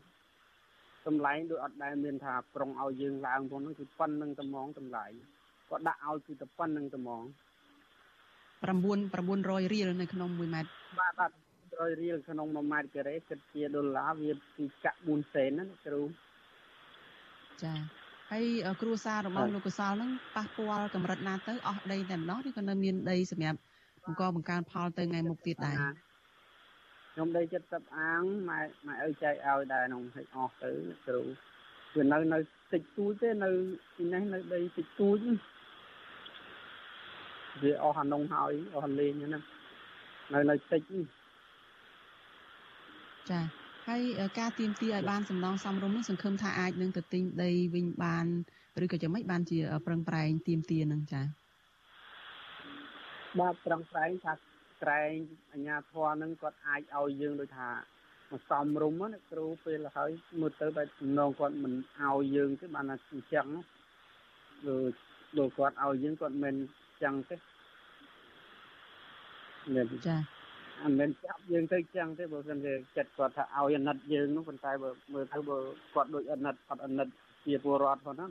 តម្លៃដូចអត់ដែលមានថាប្រុងឲ្យយើងឡើងផងហ្នឹងគឺប៉ុណ្្នឹងត្មងតម្លៃគាត់ដាក់ឲ្យគឺតែប៉ុណ្្នឹងត្មង9 900រៀលនៅក្នុង1ម៉ែត្របាទបាទ100រៀលក្នុង1ម៉ែត្រការ៉េគិតជាដុល្លារវាពីកាក់4សេនណាគ្រូចាហើយគ្រួសាររបស់លោកកសលហ្នឹងប៉ះពាល់កម្រិតណាទៅអស់ដីតែម្ដងឬក៏នៅមានដីសម្រាប់បង្កបង្កើនផលទៅថ្ងៃមុខទៀតដែរ ខ្ញុំដី70អាងម៉ែម៉ែឪចែកឲ្យដែរក្នុងហិចអស់ទៅគ្រូវានៅនៅតិចតួចទេនៅទីនេះនៅដីតិចតួចវាអស់អានុងហើយអស់លេងហ្នឹងនៅនៅតិចចាហើយការទៀមទីឲ្យបានសំណងសំរុំនេះសង្ឃឹមថាអាចនឹងទៅទិញដីវិញបានឬក៏យ៉ាងម៉េចបានជាប្រឹងប្រែងទៀមទីនឹងចាបាទប្រឹងប្រែងថា ក្រែងអញ្ញាធរនឹងគាត់អាចឲ្យយើងដូចថាមកសំរុំណាគ្រូពេលហើយមើលទៅបែបសំណងគាត់មិនឲ្យយើងទេបានថាអញ្ចឹងដូចដូចគាត់ឲ្យយើងគាត់មិនអញ្ចឹងទេចាអត់មែនចាប់យើងទៅចឹងទេបើមិនជាចិត្តគាត់ថាឲ្យអាណិតយើងនោះប៉ុន្តែបើមើលទៅបើគាត់ដូចអាណិតអត់អាណិតជាពលរដ្ឋផងហ្នឹង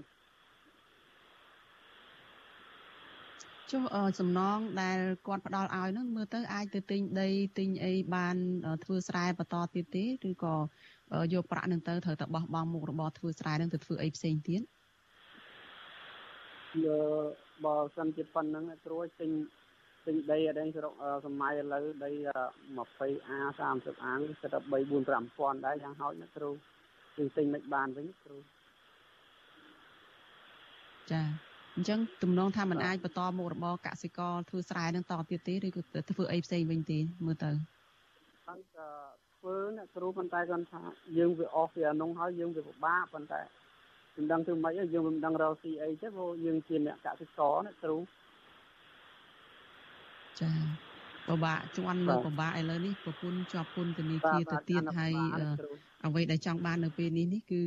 ចុះសំណងដែលគាត់ផ្ដល់ឲ្យហ្នឹងមើលទៅអាចទៅទិញដីទិញអីបានធ្វើស្រែបន្តទៀតទេឬក៏យកប្រាក់នឹងទៅត្រូវតែបោះបង់មុខរបរធ្វើស្រែនឹងទៅធ្វើអីផ្សេងទៀតយកបើសិនជាប៉ុណ្្នឹងគ្រួទិញទិញដីអដែងស្រុកសម័យឥឡូវដី 20A 30A នេះស្រាប់3 4 5000ដែរយ៉ាងហោចណាគ្រូគឺទិញមិនបានវិញគ្រូចា អញ្ចឹងទំនងថាมันអាចបន្តមុខរបរកសិករធ្វើស្រែនឹងតទៀតទេឬក៏ធ្វើអីផ្សេងវិញទេមើលទៅបានក៏ធ្វើអ្នកគ្រូប៉ុន្តែគាត់ថាយើងវាអស់វាអានុងហើយយើងវាពិបាកប៉ុន្តែមិនដឹងធ្វើម៉េចយើងមិនដឹងរកស៊ីអីទេព្រោះយើងជាអ្នកកសិករអ្នកគ្រូចាពិបាកជន់លើពិបាកឥឡូវនេះប្រពន្ធជាប់ពន្ធនាគារទៅទៀតហើយ អ្វីដែលចង់បាននៅពេលនេះនេះគឺ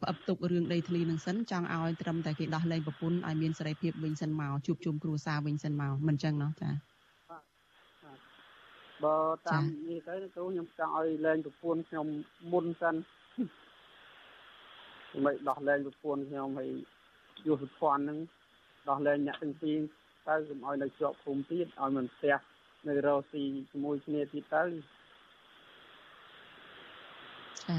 ផ្អឹបទុករឿងដីធ្លីនឹងសិនចង់ឲ្យត្រឹមតែគេដោះលែងប្រពន្ធឲ្យមានសេរីភាពវិញសិនមកជួបជុំគ្រួសារវិញសិនមកមិនចឹងណោះចាបើតាមនេះទៅគ្រូខ្ញុំចង់ឲ្យលែងប្រពន្ធខ្ញុំមុនសិនមិនដោះលែងប្រពន្ធខ្ញុំហើយយុទ្ធភ័ណ្ឌនឹងដោះលែងអ្នកទាំងពីរទៅកុំឲ្យនៅជាប់ភូមិទៀតឲ្យមិនផ្ទះនៅរកស៊ីជាមួយគ្នាទៀតទៅ ចា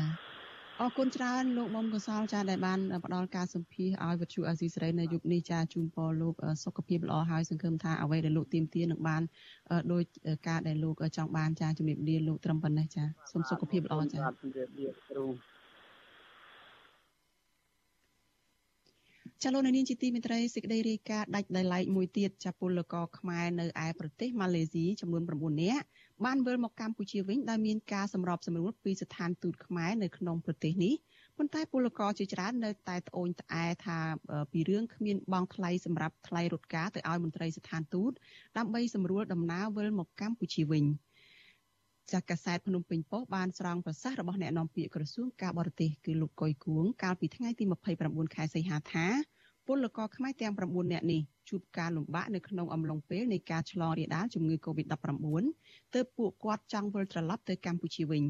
អរគុណច្រើនលោកមុំកសលចាដែលបានផ្ដល់ការសម្ភាសឲ្យវិទ្យុអាស៊ីសេរីនៅយុគនេះចាជូនពរលោកសុខភាពល្អហើយសង្ឃឹមថាអ្វីដែលលោកទៀមទានឹងបានដោយការដែលលោកចង់បានចាជំរាបលាលោកត្រឹមប៉ុណ្ណេះចាសូមសុខភាពល្អចាជំរាបលាគ្រូ ចាលោកនាងជាទីមេត្រីសេចក្តីរាយការណ៍ដាច់ដោយឡែកមួយទៀតចាពលករខ្មែរនៅឯប្រទេសម៉ាឡេស៊ីចំនួន9នាក់បានវិលមកកម្ពុជាវិញដោយមានការសម្របសម្រួលពីស្ថានទូតខ្មែរនៅក្នុងប្រទេសនេះប៉ុន្តែពលករជាច្រើននៅតែត្អូញត្អែថាពីរឿងគ្មានបង់ថ្លៃសម្រាប់ថ្លៃរថការទៅឲ្យមន្ត្រីស្ថានទូតដើម្បីសម្រួលដំណើរវិលមកកម្ពុជាវិញ ចាក់កាសែតភ្នំពេញប៉ុស្តិ៍បានស្រង់ប្រសាសន៍របស់អ្នកនាំពាក្យក្រសួងការបរទេសគឺលោកកុយគួងកាលពីថ្ងៃទី29ខែសីហាថាពលករខ្មែរទាំង9នាក់នេះជួបការលំបាកនៅក្នុងអំឡុងពេលនៃការឆ្លងរាលដាលជំងឺ Covid-19 ទើបពួកគាត់ចង់វិលត្រឡប់ទៅកម្ពុជាវិញ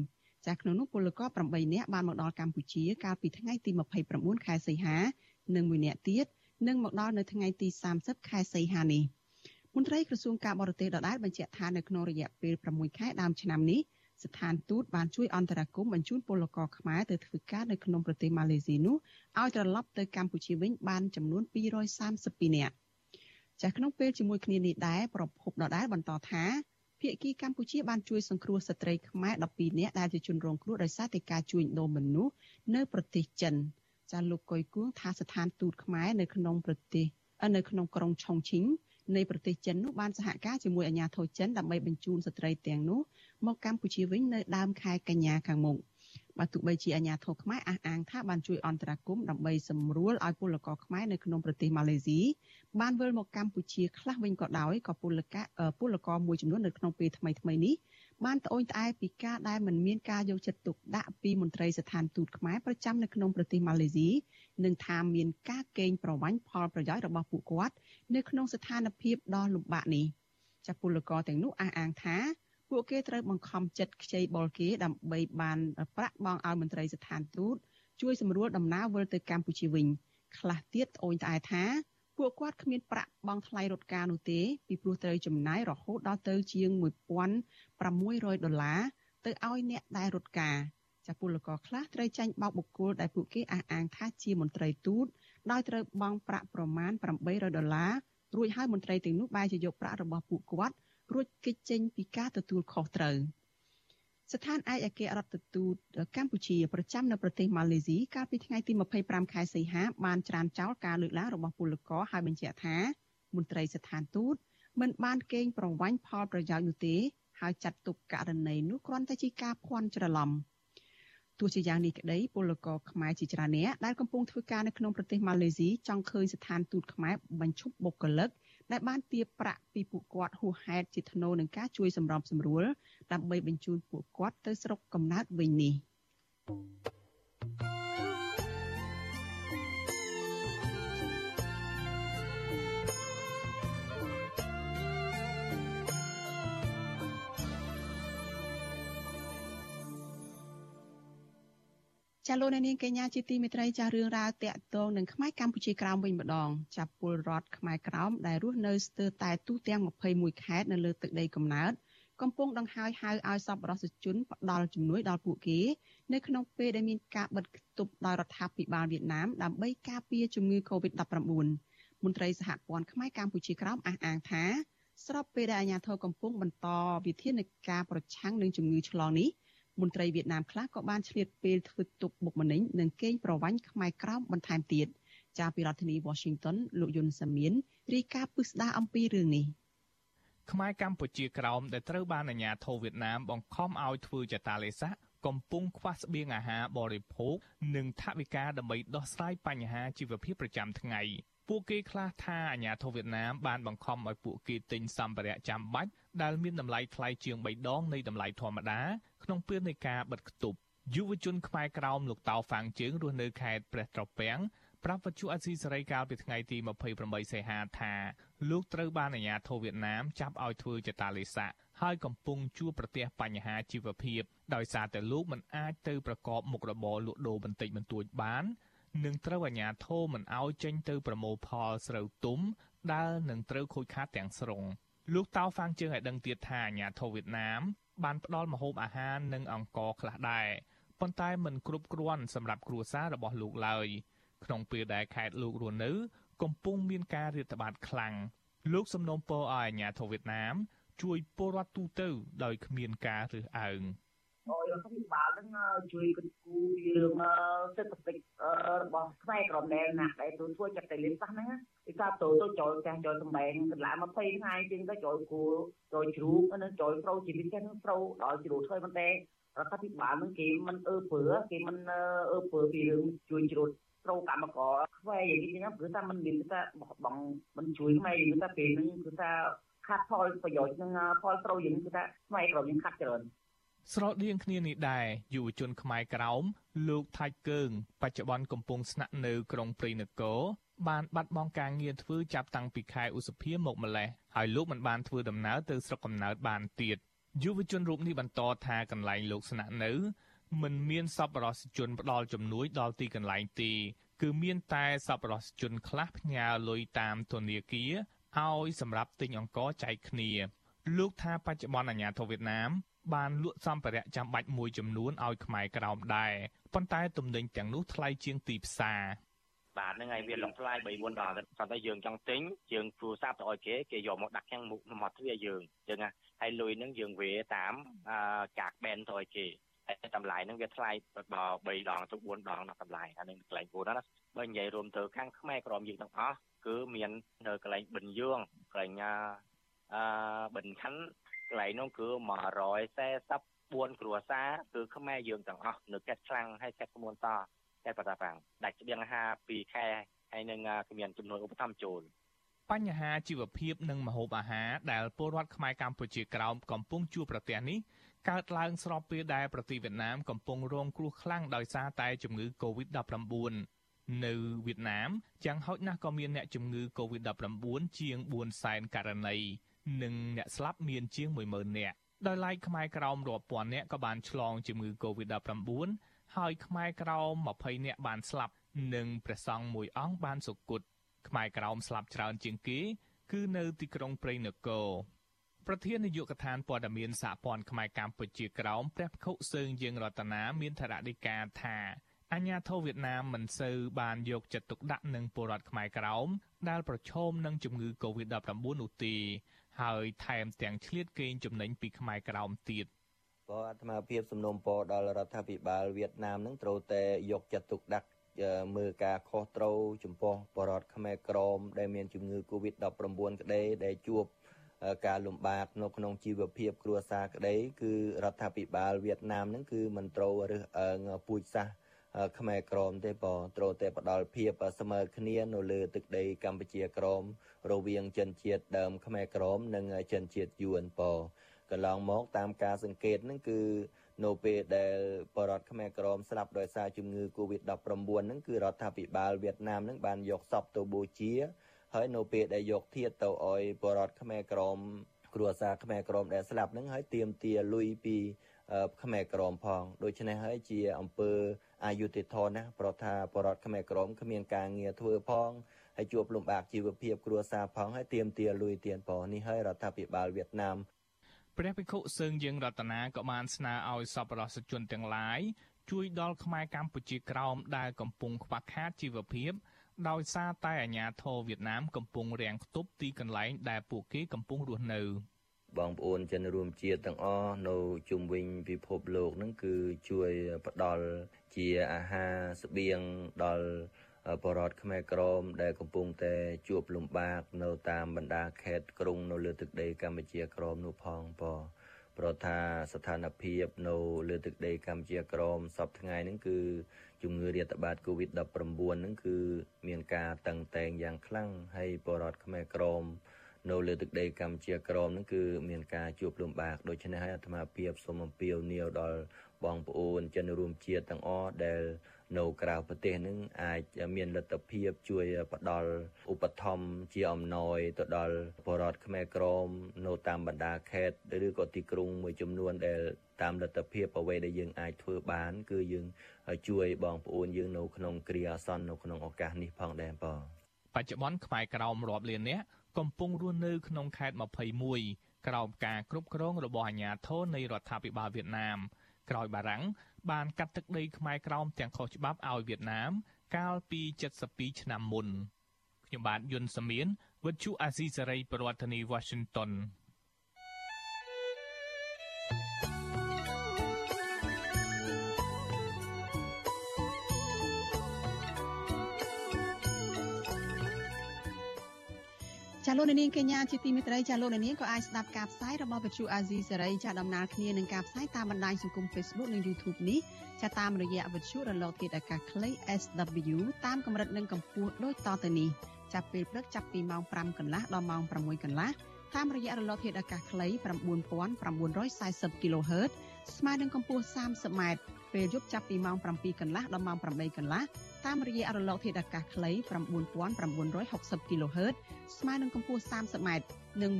ចាស់ក្នុងនោះពលករ8នាក់បានមកដល់កម្ពុជាកាលពីថ្ងៃទី29ខែសីហា និងមួយនាក់ទៀតនឹងមកដល់នៅថ្ងៃទី30ខែសីហានេះ មន្ត្រីក្រសួងការបរទេសដដែលបញ្ជាក់ថានៅក្នុងរយៈពេល6ខែដើមឆ្នាំនេះស្ថានទូតបានជួយអន្តរាគមន៍បញ្ជូនពលករខ្មែរទៅធ្វើការនៅក្នុងប្រទេសម៉ាឡេស៊ីនោះឲ្យត្រឡប់ទៅកម្ពុជាវិញបានចំនួន232នាក់ចាស់ក្នុងពេលជាមួយគ្នានេះដែរប្រភពដដែលបន្តថាភាគីកម្ពុជាបានជួយសង្គ្រោះស្ត្រីខ្មែរ12នាក់ដែលជាជនរងគ្រោះដោយសារតែការជួញដូរមនុស្សនៅប្រទេសចិនចាលោកកុយគួងថាស្ថានទូតខ្មែរនៅក្នុងប្រទេសនៅក្នុងក្រុងឆុងឈីង នៃប្រទេសចិននោះបានសហការជាមួយអាជ្ញាធរចិនដើម្បីបញ្ជូនស្ត្រីទាំងនោះមកកម្ពុជាវិញនៅដើមខែកញ្ញាខាងមុខបើទោះបីជាអាញាធរខ្មែរអះអាងថាបានជួយអន្តរាគមន៍ដើម្បីសម្រួលឲ្យពលករខ្មែរនៅក្នុងប្រទេសម៉ាឡេស៊ីបានវិលមកកម្ពុជាខ្លះវិញក៏ដោយក៏ពលករពលករមួយចំនួននៅក្នុងពេលថ្មីថ្មីនេះ បានត្អូញត្អែពីការដែលមិនមានការយកចិត្តទុកដាក់ពីមន្ត្រីស្ថានទូតខ្មែរប្រចាំនៅក្នុងប្រទេសម៉ាឡេស៊ីនិងថាមានការកេងប្រវ័ញ្ចផលប្រយោជន៍របស់ពួកគាត់នៅក្នុងស្ថានភាពដ៏លំបាកនេះចាពលករទាំងនោះអះអាងថាពួកគេត្រូវបង្ខំចិត្តខ្ចីបុលគេដើម្បីបានប្រាក់បង់ឲ្យមន្ត្រីស្ថានទូតជួយសម្រួលដំណើរវិលទៅកម្ពុជាវិញខ្លះទៀតត្អូញត្អែថា ពួកគាត់គ្មានប្រាក់បង់ថ្លៃរថការនោះទេពីព្រោះត្រូវចំណាយរហូតដល់ទៅជាង1600ដុល្លារទៅឲ្យអ្នកដែលរថការចាពលករខ្លះត្រូវចាញ់បោកបុគ្គលដែលពួកគេអះអាងថាជាមន្ត្រីទូតដោយត្រូវបង់ប្រាក់ប្រមាណ800ដុល្លាររួចហើយមន្ត្រីទាំងនោះបែរជាយកប្រាក់របស់ពួកគាត់រួចគេចចេញពីការទទួលខុសត្រូវ ស្ថានឯកអគ្គរដ្ឋទូតកម្ពុជាប្រចាំនៅប្រទេសម៉ាឡេស៊ីកាលពីថ្ងៃទី25ខែសីហាបានច្រានចោលការលើកឡើងរបស់ពលករហើយបញ្ជាក់ថាមន្ត្រីស្ថានទូតមិនបានកេងប្រវ័ញ្ចផលប្រយោជន៍នោះទេហើយចាត់ទុកករណីនោះគ្រាន់តែជាការភ័ន្តច្រឡំទោះជាយ៉ាងនេះក្តីពលករខ្មែរជាច្រើនអ្នកដែលកំពុងធ្វើការនៅក្នុងប្រទេសម៉ាឡេស៊ីចង់ឃើញស្ថានទូតខ្មែរបញ្ឈប់បុគ្គលិក ដែលបានទារប្រាក់ពីពួកគាត់ហួសហេតុជាថ្នូរនឹងការជួយសម្របសម្រួលដើម្បីបញ្ជូនពួកគាត់ទៅស្រុកកំណើតវិញនេះ។ ចាលោកនាងកញ្ញាជាទីមេត្រីចារឿងរ៉ាវតាក់ទងនឹងខ្មែរកម្ពុជាក្រោមវិញម្ដងចាប់ពលរដ្ឋខ្មែរក្រោមដែលរស់នៅស្ទើរតែទូទាំង21ខេត្តនៅលើទឹកដីកំណើតកំពុងដង្ហើយហៅឲ្យសពរសជនផ្ដល់ជំនួយដល់ពួកគេនៅក្នុងពេលដែលមានការបិទគប់ដោយរដ្ឋាភិបាលវៀតណាមដើម្បីការពារជំងឺ Covid-19 មន្ត្រីសហព័ន្ធខ្មែរកម្ពុជាក្រោមអះអាងថាស្របពេលដែលអាជ្ញាធរកំពុងបន្តវិធានការប្រឆាំងនឹងជំងឺឆ្លងនេះ មន្ត្រីវៀតណាមខ្លះក៏បានឆ្លៀតពេលធ្វើទុកបុកម្នេញនិងកេងប្រវ័ញ្ចខ្មែរក្រោមបន្ថែមទៀតចាពីរដ្ឋធានី Washington លោកយុនសាមៀនរាយការណ៍ពិស្ដារអំពីរឿងនេះខ្មែរកម្ពុជាក្រោមដែលត្រូវបានអាជ្ញាធរវៀតណាមបង្ខំឲ្យធ្វើចតាឡេសាកំពុងខ្វះស្បៀងអាហារបរិភោគនិងថវិកាដើម្បីដោះស្រាយបញ្ហាជីវភាពប្រចាំថ្ងៃ ពួកគេខ្លះថាអាញាធរវៀតណាមបានបង្ខំឲ្យពួកគេទិញសម្ភារៈចាំបាច់ដែលមានតម្លៃថ្លៃជាង3ដងនៃតម្លៃធម្មតាក្នុងពេលនៃការបិទគប់យុវជនខ្មែរក្រោមលោកតៅហ្វាងជើងរស់នៅខេត្តព្រះត្រពាំងប្រាប់វិទ្យុអស៊ីសេរីកាលពីថ្ងៃទី28សីហាថាលោកត្រូវបានអាជ្ញាធរវៀតណាមចាប់ឲ្យធ្វើចតាឡេសាហើយកំពុងជួបប្រទះបញ្ហាជីវភាពដោយសារតែលោកមិនអាចទៅប្រកបមុខរបរលក់ដូរបន្តិចបន្តួចបាន នឹងត្រូវអាជ្ញាធរមិនអោយចេញទៅប្រមូលផលស្រូវទុំដែលនឹងត្រូវខូចខាតទាំងស្រុងលោកតៅហ្វាងជើងឲ្យដឹងទៀតថាអាជ្ញាធរវៀតណាមបានផ្ដល់ម្ហូបអាហារនិងអង្ករខ្លះដែរប៉ុន្តែមិនគ្រប់គ្រាន់សម្រាប់គ្រួសាររបស់លោកឡើយក្នុងពេលដែលខេត្តលោករស់នៅកំពុងមានការរាតត្បាតខ្លាំងលោកសំណូមពរឲ្យអាជ្ញាធរវៀតណាមជួយពលរដ្ឋទូទៅដោយគ្មានការរើសអើង។ ឲ្យរដ្ឋាភិបាលនឹងជួយគិតគូររឿងសេដ្ឋកិច្ចរបស់ខ្មែរក្រមែណាដែលទូធ្វើចាត់តែលៀនសោះហ្នឹងពីថាទៅទៅចូលចាស់ចូលសម្បែងកន្លង20ថ្ងៃជាងទៅចូលគូចូលជ្រូកនិងចូលប្រូជីវិតចឹងប្រូដល់ជ្រូកធ្វើប៉ុន្តែរដ្ឋាភិបាលនឹងគេមិនអើពើគេមិនអើពើពីរឿងជួយជ្រូកប្រូកម្មករខ្មែរយ៉ាងនេះហ្នឹងគឺថាมันមានថាបងមិនជួយខ្មែរគឺថាពេលហ្នឹងគឺថាខាត់ផលប្រយោជន៍នឹងផលប្រូយ៉ាងគឺថាខ្មែរក្រយើងខាត់ច្រើន ស្រដៀងគ្នានេះដែរយុវជនខ្មែរក្រោមលោកថាច់កើងបច្ចុប្បន្នកំពុងស្នាក់នៅក្រុងព្រៃនគរបានបាត់បង់ការងារធ្វើចាប់តាំងពីខែឧសភាមកម្លេះហើយលោកមិនបានធ្វើដំណើរទៅស្រុកកំណើតបានទៀតយុវជនរូបនេះបន្តថាកន្លែងលោកស្នាក់នៅមិនមានសប្បុរសជនផ្ដល់ជំនួយដល់ទីកន្លែងទេគឺមានតែសប្បុរសជនខ្លះផ្ញើលុយតាមធនាគារឲ្យសម្រាប់ទិញអង្ករចែកគ្នា លោកថាបច្ចុប្បន្នអាញាធរវៀតណាម បានលក់សម្ភារៈចាំបាច់មួយចំនួនឲ្យខ្មែរក្រោមដែរប៉ុន្តែទំនិញទាំងនោះថ្លៃជាងទីផ្សារបាទហ្នឹងហើយវាលំថ្លៃ3 4ដុល្លារគាត់តែយើងចង់ទិញយើងទូរស័ព្ទទៅឲ្យគេគេយកមកដាក់ខាងមុខមកទ្វារយើងអញ្ចឹងណាហើយលុយហ្នឹងយើងវេតាមកាកបែនទៅឲ្យគេហើយតម្លៃហ្នឹងវាថ្លៃដល់3ដងទៅ4ដងដល់តម្លៃអានឹងកន្លែងគួរណាបើនិយាយរួមទៅខាងខ្មែរក្រមយើងទាំងអស់គឺមាននៅកន្លែងបិណ្ឌយងកន្លែងអឺបិណ្ឌខណ្ឌ កន្លែងនោះគឺ144គ្រួសារគឺខ្មែរយើងទាំងអស់នៅកែតខ្លាំងហើយកែតក្មួនតកែតបតាប្រាំងដាច់ស្បៀងអាហារ2ខែហើយនឹងគ្មានចំនួនឧបត្ថម្ភចូលបញ្ហាជីវភាពនិងម្ហូបអាហារដែលពលរដ្ឋខ្មែរកម្ពុជាក្រោមកំពុងជួបប្រទះនេះកើតឡើងស្របពេលដែលប្រទេសវៀតណាមកំពុងរងគ្រោះខ្លាំងដោយសារតែជំងឺ Covid-19 នៅវៀតណាមយ៉ាងហោចណាស់ក៏មានអ្នកជំងឺ Covid-19 ជាង4សែនករណីនិងអ្នកស្លាប់មានជាង10000នាក់ដោយឡែកខ្មែរក្រោមរាប់ពាន់នាក់ក៏បានឆ្លងជំងឺ Covid-19 ហើយខ្មែរក្រោម20នាក់បានស្លាប់និងព្រះសង្ឃមួយអង្គបានសុគតខ្មែរក្រោមស្លាប់ច្រើនជាងគេគឺនៅទីក្រុងព្រៃនគរប្រធាននាយកដ្ឋានព័ត៌មានសហព័ន្ធខ្មែរកម្ពុជាក្រោមព្រះភិក្ខុសើងយើងរតនាមានថរដីកាថាអាញាធរវៀតណាមមិនសូវបានយកចិត្តទុកដាក់នឹងពលរដ្ឋខ្មែរក្រោមដែលប្រឈមនឹងជំងឺ Covid-19 នោះទេ ហើយថែមទាំងឆ្លៀតកេងចំណេញពីខ្មែរក្រោមទៀតក៏អាត្មាភាពសំណុំពរដល់រដ្ឋាភិបាលវៀតណាមនឹងត្រូវតែយកចិត្តទុកដាក់មើលការខុសត្រូវចំពោះបរតខ្មែរក្រមដែលមានជំងឺ Covid-19 ក្តីដែលជួបការលំបាកនៅក្នុងជីវភាពគ្រួសារក្តីគឺរដ្ឋាភិបាលវៀតណាមនឹងគឺមិនត្រូវរើសអើងពូជសាសន៍ ខ្មែរក្រមទេបើត្រូវតែផ្ដល់ភាពស្មើគ្នានៅលើទឹកដីកម្ពុជាក្រមរវាងជនជាតិដើមខ្មែរក្រមនិងជនជាតិយួនបើកន្លងមកតាមការសង្កេតហ្នឹងគឺនៅពេលដែលបរតខ្មែរក្រមស្លាប់ដោយសារជំងឺ Covid-19 ហ្នឹងគឺរដ្ឋាភិបាលវៀតណាមហ្នឹងបានយកសពទៅបូជា ហើយនៅពេលដែលយកធាតទៅឲ្យបរតខ្មែរក្រមគ្រួសារខ្មែរក្រមដែលស្លាប់ហ្នឹងហើយទៀមទាលុយពីខ្មែរក្រមផងដូច្នេះហើយជាអង្គើ អយុធធនណាប្រថាបរតខ្មែរក្រមគ្មានការងារធ្វើផងហើយជួបលំបាកជីវភាពគ្រួសារផងហើយទៀមទាលុយទៀនផងនេះហើយរដ្ឋាភិបាលវៀតណាមព្រះភិក្ខុសើងយើងរតនាក៏បានស្នើឲ្យសប្បុរសជនទាំងឡាយជួយដល់ខ្មែរកម្ពុជាក្រោមដែលកំពុងខ្វះខាតជីវភាពដោយសារតែអាញាធរវៀតណាមកំពុងរាំងខ្ទប់ទីកន្លែងដែលពួកគេកំពុងរស់នៅបងប្អូនជនរួមជាតិទាំងអស់នៅជុំវិញពិភពលោកនឹងគឺជួយផ្ដល់ ជាអាហារស្បៀងដល់បរតខ្មែរក្រមដែលកំពុងតែជួបលំបាកនៅតាមបណ្ដាខេត្តក្រុងនៅលើទឹកដីកម្ពុជាក្រមនោះផងបព្រោះថាស្ថានភាពនៅលើទឹកដីកម្ពុជាក្រមសពថ្ងៃហ្នឹងគឺជំងឺរាតត្បាត COVID-19 ហ្នឹងគឺមានការតឹងតែងយ៉ាងខ្លាំងហើយបរតខ្មែរក្រមនៅលើទឹកដីកម្ពុជាក្រមហ្នឹងគឺមានការជួបលំបាកដូច្នេះហើយអាត្មាភាពសូមអំពាវនាវដល់ បងប្អូនជនរួមជាតិទាំងអស់ដែលនៅក្រៅប្រទេសនឹងអាចមានលទ្ធភាពជួយផ្ដល់ឧបត្ថម្ភជាអំណោយទៅដល់បរតខ្មែរក្រមនៅតាមបណ្ដាខេត្តឬក៏ទីក្រុងមួយចំនួនដែលតាមលទ្ធភាពអ្វីដែលយើងអាចធ្វើបាន គឺយើងជួយបងប្អូនយើងនៅក្នុងគ្រាអាសន្ននៅក្នុងឱកាសនេះផងដែរបងបច្ចុប្បន្នខ្មែរក្រោមរាប់លាននាក់កំពុងរស់នៅក្នុងខេត្ត21ក្រោមការគ្រប់គ្រងរបស់អាជ្ញាធរនៃរដ្ឋាភិបាលវៀតណាម ក្រោយបារាំងបានកាត់ទឹកដីខ្មែរក្រោមទាំងខុសច្បាប់ឲ្យវៀតណាម កាលពី72ឆ្នាំមុនខ្ញុំបាទយុនសាមៀនវិទ្យុអាស៊ីសេរីប្រធានាធិបតី Washington ចាលោកនាងកញ្ញាជាទីមេត្រីចាលោកនាងក៏អាចស្ដាប់ការផ្សាយរបស់វិទ្យុអាស៊ីសេរីចាដំណើរគ្នានឹងការផ្សាយតាមបណ្ដាញសង្គម Facebook និង YouTube នេះចាតាមរយៈវិទ្យុរលកធាតុអាកាសខ្លី SW តាមកម្រិតនិងកម្ពស់ដូចតទៅនេះចាប់ពេលព្រឹកចាប់ពីម៉ោង5កន្លះដល់ម៉ោង6កន្លះតាមរយៈរលកធាតុអាកាសខ្លី9940 kHz ស្មើនឹងកម្ពស់ 30m ពេលយប់ចាប់ពីម៉ោង7កន្លះដល់ម៉ោង8កន្លះ តាមរយៈរលកធាតុអាកាសខ្លី9960 kHz ស្មើនឹងកម្ពស់ 30m និង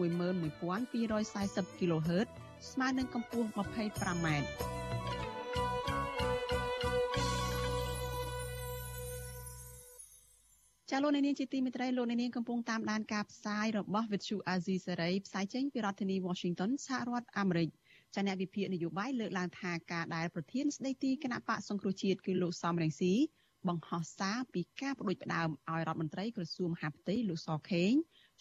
11240 kHz ស្មើនឹងកម្ពស់ 25m ចាលោកនាងជាទីមេត្រីលោកនាងកំពុងតាមដានការផ្សាយរបស់ Vuthu Azizi Saray ផ្សាយចេញពីរដ្ឋធានី Washington សហរដ្ឋអាមេរិកចាអ្នកវិភាគនយោបាយលើកឡើងថាការដែលប្រធានស្ដីទីគណៈបកសង្គ្រោះជាតិគឺលោកសំរងស៊ី បង្ហោះសារពីការបដិផ្ដាមឲ្យរដ្ឋមន្ត្រីក្រសួងមហាផ្ទៃលោកសខេង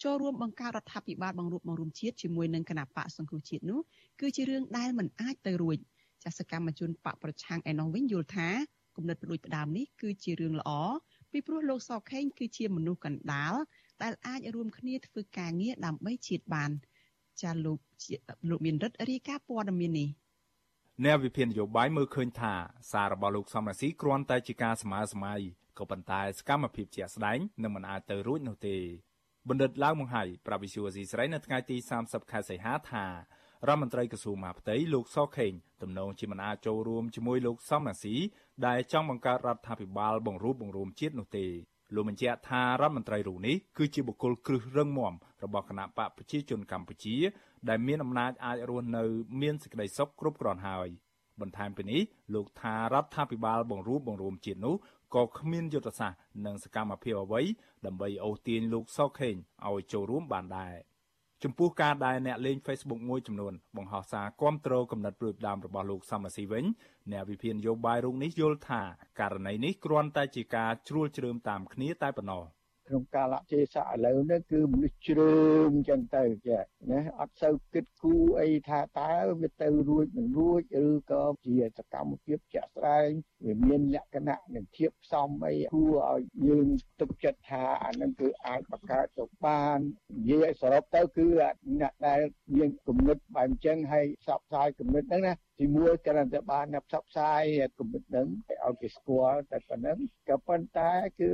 ចូលរួមបង្កើតរដ្ឋាភិបាលបង្រួបបង្រួមជាតិជាមួយនឹងគណៈបកសង្គ្រោះជាតិនោះគឺជារឿងដែលមិនអាចទៅរួចចាសកម្មជនបកប្រឆាំងឯណោះវិញយល់ថាគំនិតផ្ដួចផ្ដើមនេះគឺជារឿងល្អពីព្រោះលោកសខេងគឺជាមនុស្សកណ្ដាលដែលអាចរួមគ្នាធ្វើការងារដើម្បីជាតិបានចាលោកលោកមានរិទ្ធរាយការណ៍ព័ត៌មាននេះ អ្នកវិភាគនយោបាយមើលឃើញថាសាររបស់លោកសំរាសីគ្រាន់តែជាការស្មើស្មៃក៏ប៉ុន្តែសកម្មភាពជាក់ស្ដែងនឹងមិនអាចទៅរួចនោះទេបណ្ឌិតឡាវមង្ហៃប្រាវិសុវស៊ីស្រីនៅថ្ងៃទី30ខែសីហាថារដ្ឋមន្ត្រីក្រសួងមហាផ្ទៃលោកសខេងទំនងជាមិនអាចចូលរួមជាមួយលោកសំរាស៊ីដែលចង់បង្កើតរដ្ឋាភិបាលបង្រួបបង្រួមជាតិនោះទេលោកបញ្ជាក់ថារដ្ឋមន្ត្រីរូបនេះគឺជាបុគ្គលគ្រឹះរឹងមាំរបស់គណៈបកប្រជាជនកម្ពុជា ដែលមានអំណាចអាចរស់នៅ មានសេចក្តីសុខគ្រប់គ្រាន់ហើយបន្ថែមពីនេះលោកថារដ្ឋាភិបាលបង្រួបបង្រួមជាតិនោះក៏គ្មានយុទ្ធសាស្ត្រនិងសកម្មភាពអ្វីដើម្បីអូសទាញលោកសខេងឲ្យចូលរួមបានដែរចំពោះការដែលអ្នកលេង Facebook មួយចំនួនបង្ហោះសារគាំទ្រគំនិតព្រួយផ្ដាមរបស់លោកសំរាសីវិញអ្នកវិភាគនយោបាយរូបនេះយល់ថាករណីនេះគ្រាន់តែជាការជ្រួលជ្រើមតាមគ្នាតែប៉ុណ្ណោះ ក្នុងកាលៈទេសៈឥឡូវនេះគឺមនុស្សជ្រើមអញ្ចឹងទៅចាណាអត់សូវគិតគូរអីថាតើវាទៅរួចមិនរួចឬក៏ជាសកម្មភាពជាក់ស្ដែងវាមានលក្ខណៈនឹងធៀបផ្សំអីគួរឲ្យយើងទុកចិត្តថាអានឹងគឺអាចបង្កើតទៅបាននិយាយសរុបទៅគឺអ្នកដែលមានគំនិតបែបអញ្ចឹងហើយផ្សព្វផ្សាយគំនិតហ្នឹងណា ទីមួយគ្រាន់តែបានផ្សព្វផ្សាយគំនិតហ្នឹងឲ្យគេស្គាល់តែប៉ុណ្្នឹងក៏ប៉ុន្តែគឺ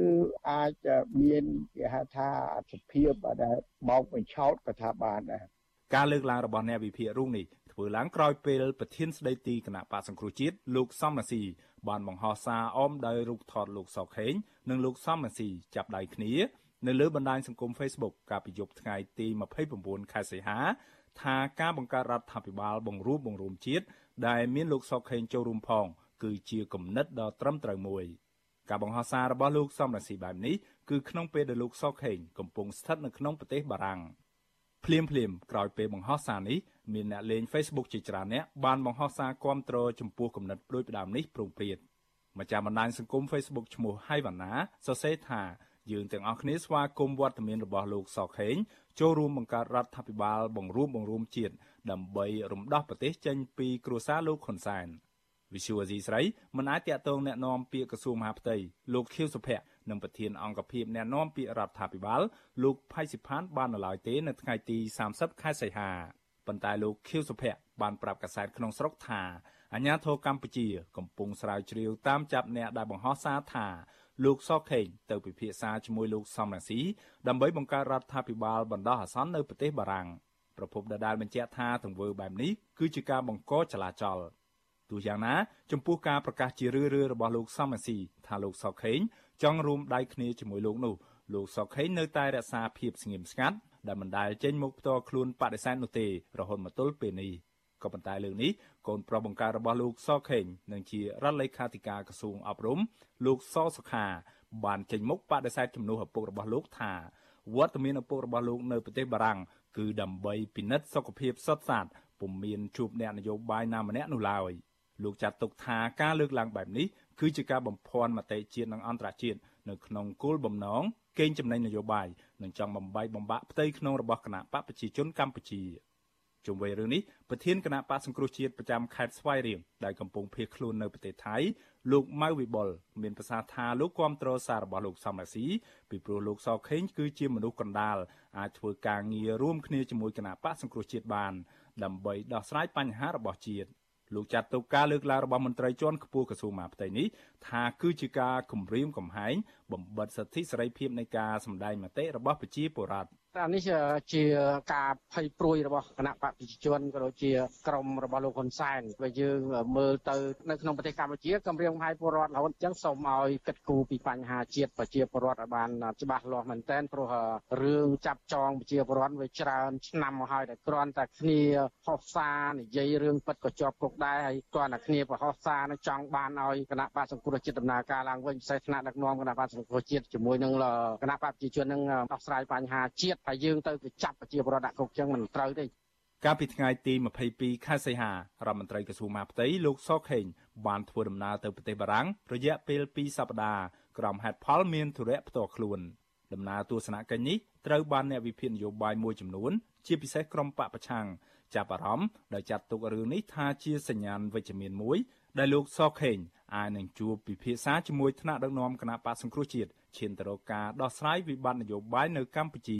អាចមានគេហៅថាសភាពដែលបោកបញ្ឆោតក៏ថាបានដែរការលើកឡើងរបស់អ្នកវិភាគរូបនេះធ្វើឡើងក្រោយពេលប្រធានស្ដីទីគណៈបកសង្គ្រោះជាតិលោកសំរាស៊ីបានបង្ហោះសារអមដោយរូបថតលោកសខេងនិងលោកសំរាស៊ីចាប់ដៃគ្នានៅលើបណ្ដាញសង្គម Facebook កាលពីយប់ថ្ងៃទី29ខែសីហាថាការបង្កើតរដ្ឋាភិបាលបង្រួបបង្រួមជាតិ ដែលមានលោកសុកខេងចូលរួមផង គឺជាគំនិតដ៏ត្រឹមត្រូវមួយការបង្ហោះសាររបស់លោកសំរាសីបែបនេះគឺក្នុងពេលដែលលោកសុកខេងកំពុងស្ថិតនៅក្នុងប្រទេសបារាំងភ្លាមភ្លាមក្រោយពេលបង្ហោះសារនេះមានអ្នកលេង Facebook ជាច្រើនអ្នកបានបង្ហោះសារគាំទ្រចំពោះគំនិតប្រួយផ្ដាមនេះប្រងព្រាតម្ចាស់បណ្ដាញសង្គម Facebook ឈ្មោះហៃវ៉ាណាសរសេរថាយើងទាំងអស់គ្នាស្វាគមន៍វត្តមានរបស់លោកសខេងចូលរួមបង្កើតរដ្ឋាភិបាលបង្រួមបង្រួមជាតិ ដើម្បីរំដោះប្រទេសចេញពីគ្រួសារលោកហ៊ុនសែនវិសុវអាស៊ីស្រីមិនអាចតាក់ទងแนะនាំពាក្យក្រសួងមហាផ្ទៃលោកខៀវសុភ័ក្រនិងប្រធានអង្គភិបแนะនាំពាក្យរដ្ឋាភិបាលលោកផៃសិផានបាននៅឡើយទេនៅថ្ងៃទី30ខែសីហាប៉ុន្តែលោកខៀវសុភ័ក្របានប្រាប់កាសែតក្នុងស្រុកថាអាញាធរកម្ពុជាកំពុងស្រាវជ្រាវតាមចាប់អ្នកដែលបង្ហោះសារថាលោកសខេងទៅពិភាក្សាជាមួយលោកសំរងស៊ីដើម្បីបង្កើតរដ្ឋាភិបាលបណ្ដោះអាសន្ននៅប្រទេសបារាំង ប្រពន្ធដដែលបញ្ជាក់ថាទង្វើបែបនេះគឺជាការបង្កចលាចលទោះយ៉ាងណាចំពោះការប្រកាសជារឿយៗរបស់លោកសំរងស៊ីថាលោកសខេងចង់រួមដៃគ្នាជាមួយលោកនោះលោកសខេងនៅតែរក្សាភាពស្ងៀមស្ងាត់ដែលមិនដែលចេញមុខផ្ទាល់ខ្លួនបដិសេធនោះទេរហូតមកទល់ពេលនេះក៏ប៉ុន្តែលើកនេះកូនប្រុសបង្ការរបស់លោកសខេងនិងជារដ្ឋលេខាធិការក្រសួងអប់រំលោកសសុខាបានចេញមុខបដិសេធជំនួសឪពុករបស់លោកថាវត្តមានឪពុករបស់លោកនៅប្រទេសបារាំង គឺដើម្បីពិនិត្យសុខភាពសុទ្ធសាធពុំមានជួបអ្នកនយោបាយណាម្នាក់នោះឡើយលោកចាត់ទុកថាការលើកឡើងបែបនេះគឺជាការបំភាន់មតិជាតិនិងអន្តរជាតិនៅក្នុងគោលបំណងកេងចំណេញនយោបាយនិងចង់បំបីបំបាក់ផ្ទៃក្នុងរបស់គណៈបកប្រជាជនកម្ពុជា ជុំវិញរឿងនេះប្រធានគណៈបកសង្គ្រោះជាតិប្រចាំខេត្តស្វាយរៀងដែលកំពុងភៀសខ្លួននៅប្រទេសថៃលោកម៉ៅវិបុលមានប្រសាសន៍ថាលោកគាំទ្រសាររបស់លោកសំរាស៊ីពីព្រោះលោកសខេងគឺជាមនុស្សកណ្ដាលអាចធ្វើការងាររួមគ្នាជាមួយគណៈបកសង្គ្រោះជាតិបានដើម្បីដោះស្រាយបញ្ហារបស់ជាតិលោកចាត់ទុកការលើកឡើងរបស់មន្ត្រីជាន់ខ្ពស់ក្រសួងមហាផ្ទៃនេះថាគឺជាការគំរាមកំហែងបំបិទសិទ្ធិសេរីភាពនៃការសម្ដែងមតិរបស់ប្រជាពលរដ្ឋ អានេះជាការភ័យព្រួយរបស់គណៈបកប្រជាជនក៏ដូចជាក្រមរបស់លោកហ៊ុនសែនបើយើងមើលទៅនៅក្នុងប្រទេសកម្ពុជាគម្រាមកំហែងពលរដ្ឋរហូតអញ្ចឹងសូមឲ្យគិតគូរពីបញ្ហាជាតិប្រជាពលរដ្ឋឲ្យបានច្បាស់លាស់មែនទែនព្រោះរឿងចាប់ចងប្រជាពលរដ្ឋវាច្រើនឆ្នាំមកហើយតែគ្រាន់តែគ្នាហោះសារនិយាយរឿងពិតក៏ជាប់គុកដែរហើយគ្រាន់តែគ្នាប្រហោះសារនឹងចង់បានឲ្យគណៈបកសង្គ្រោះជាតិដំណើរការឡើងវិញពិសេសថ្នាក់ដឹកនាំគណៈបកសង្គ្រោះជាតិជាមួយនឹងគណៈបកប្រជាជននឹងដោះស្រាយបញ្ហាជាតិហើយយើងទៅទៅចាប់ប្រជាពលរដ្ឋដាក់គុកចឹងមិនត្រូវទេកាលពីថ្ងៃទី22ខែសីហារដ្ឋមន្ត្រីក្រសួងមហាផ្ទៃលោកសខេងបានធ្វើដំណើរទៅប្រទេសបារាំងរយៈពេល2សប្តាហ៍ក្រុមហេតុផលមានធុរៈផ្ទាល់ខ្លួនដំណើរទស្សនកិច្ចនេះត្រូវបានអ្នកវិភាគនយោបាយមួយចំនួន ជាពិសេសក្រុមបកប្រឆាំងចាប់អារម្មណ៍ដោយចាត់ទុករឿងនេះថាជាសញ្ញាណវិជ្ជមានមួយ ដែលលោកសខេងអាចនឹងជួបពិភាក្សាជាមួយថ្នាក់ដឹកនាំគណៈបកសង្គ្រោះជាតិឈានទៅរកការដោះស្រាយវិបត្តិនយោបាយនៅកម្ពុជា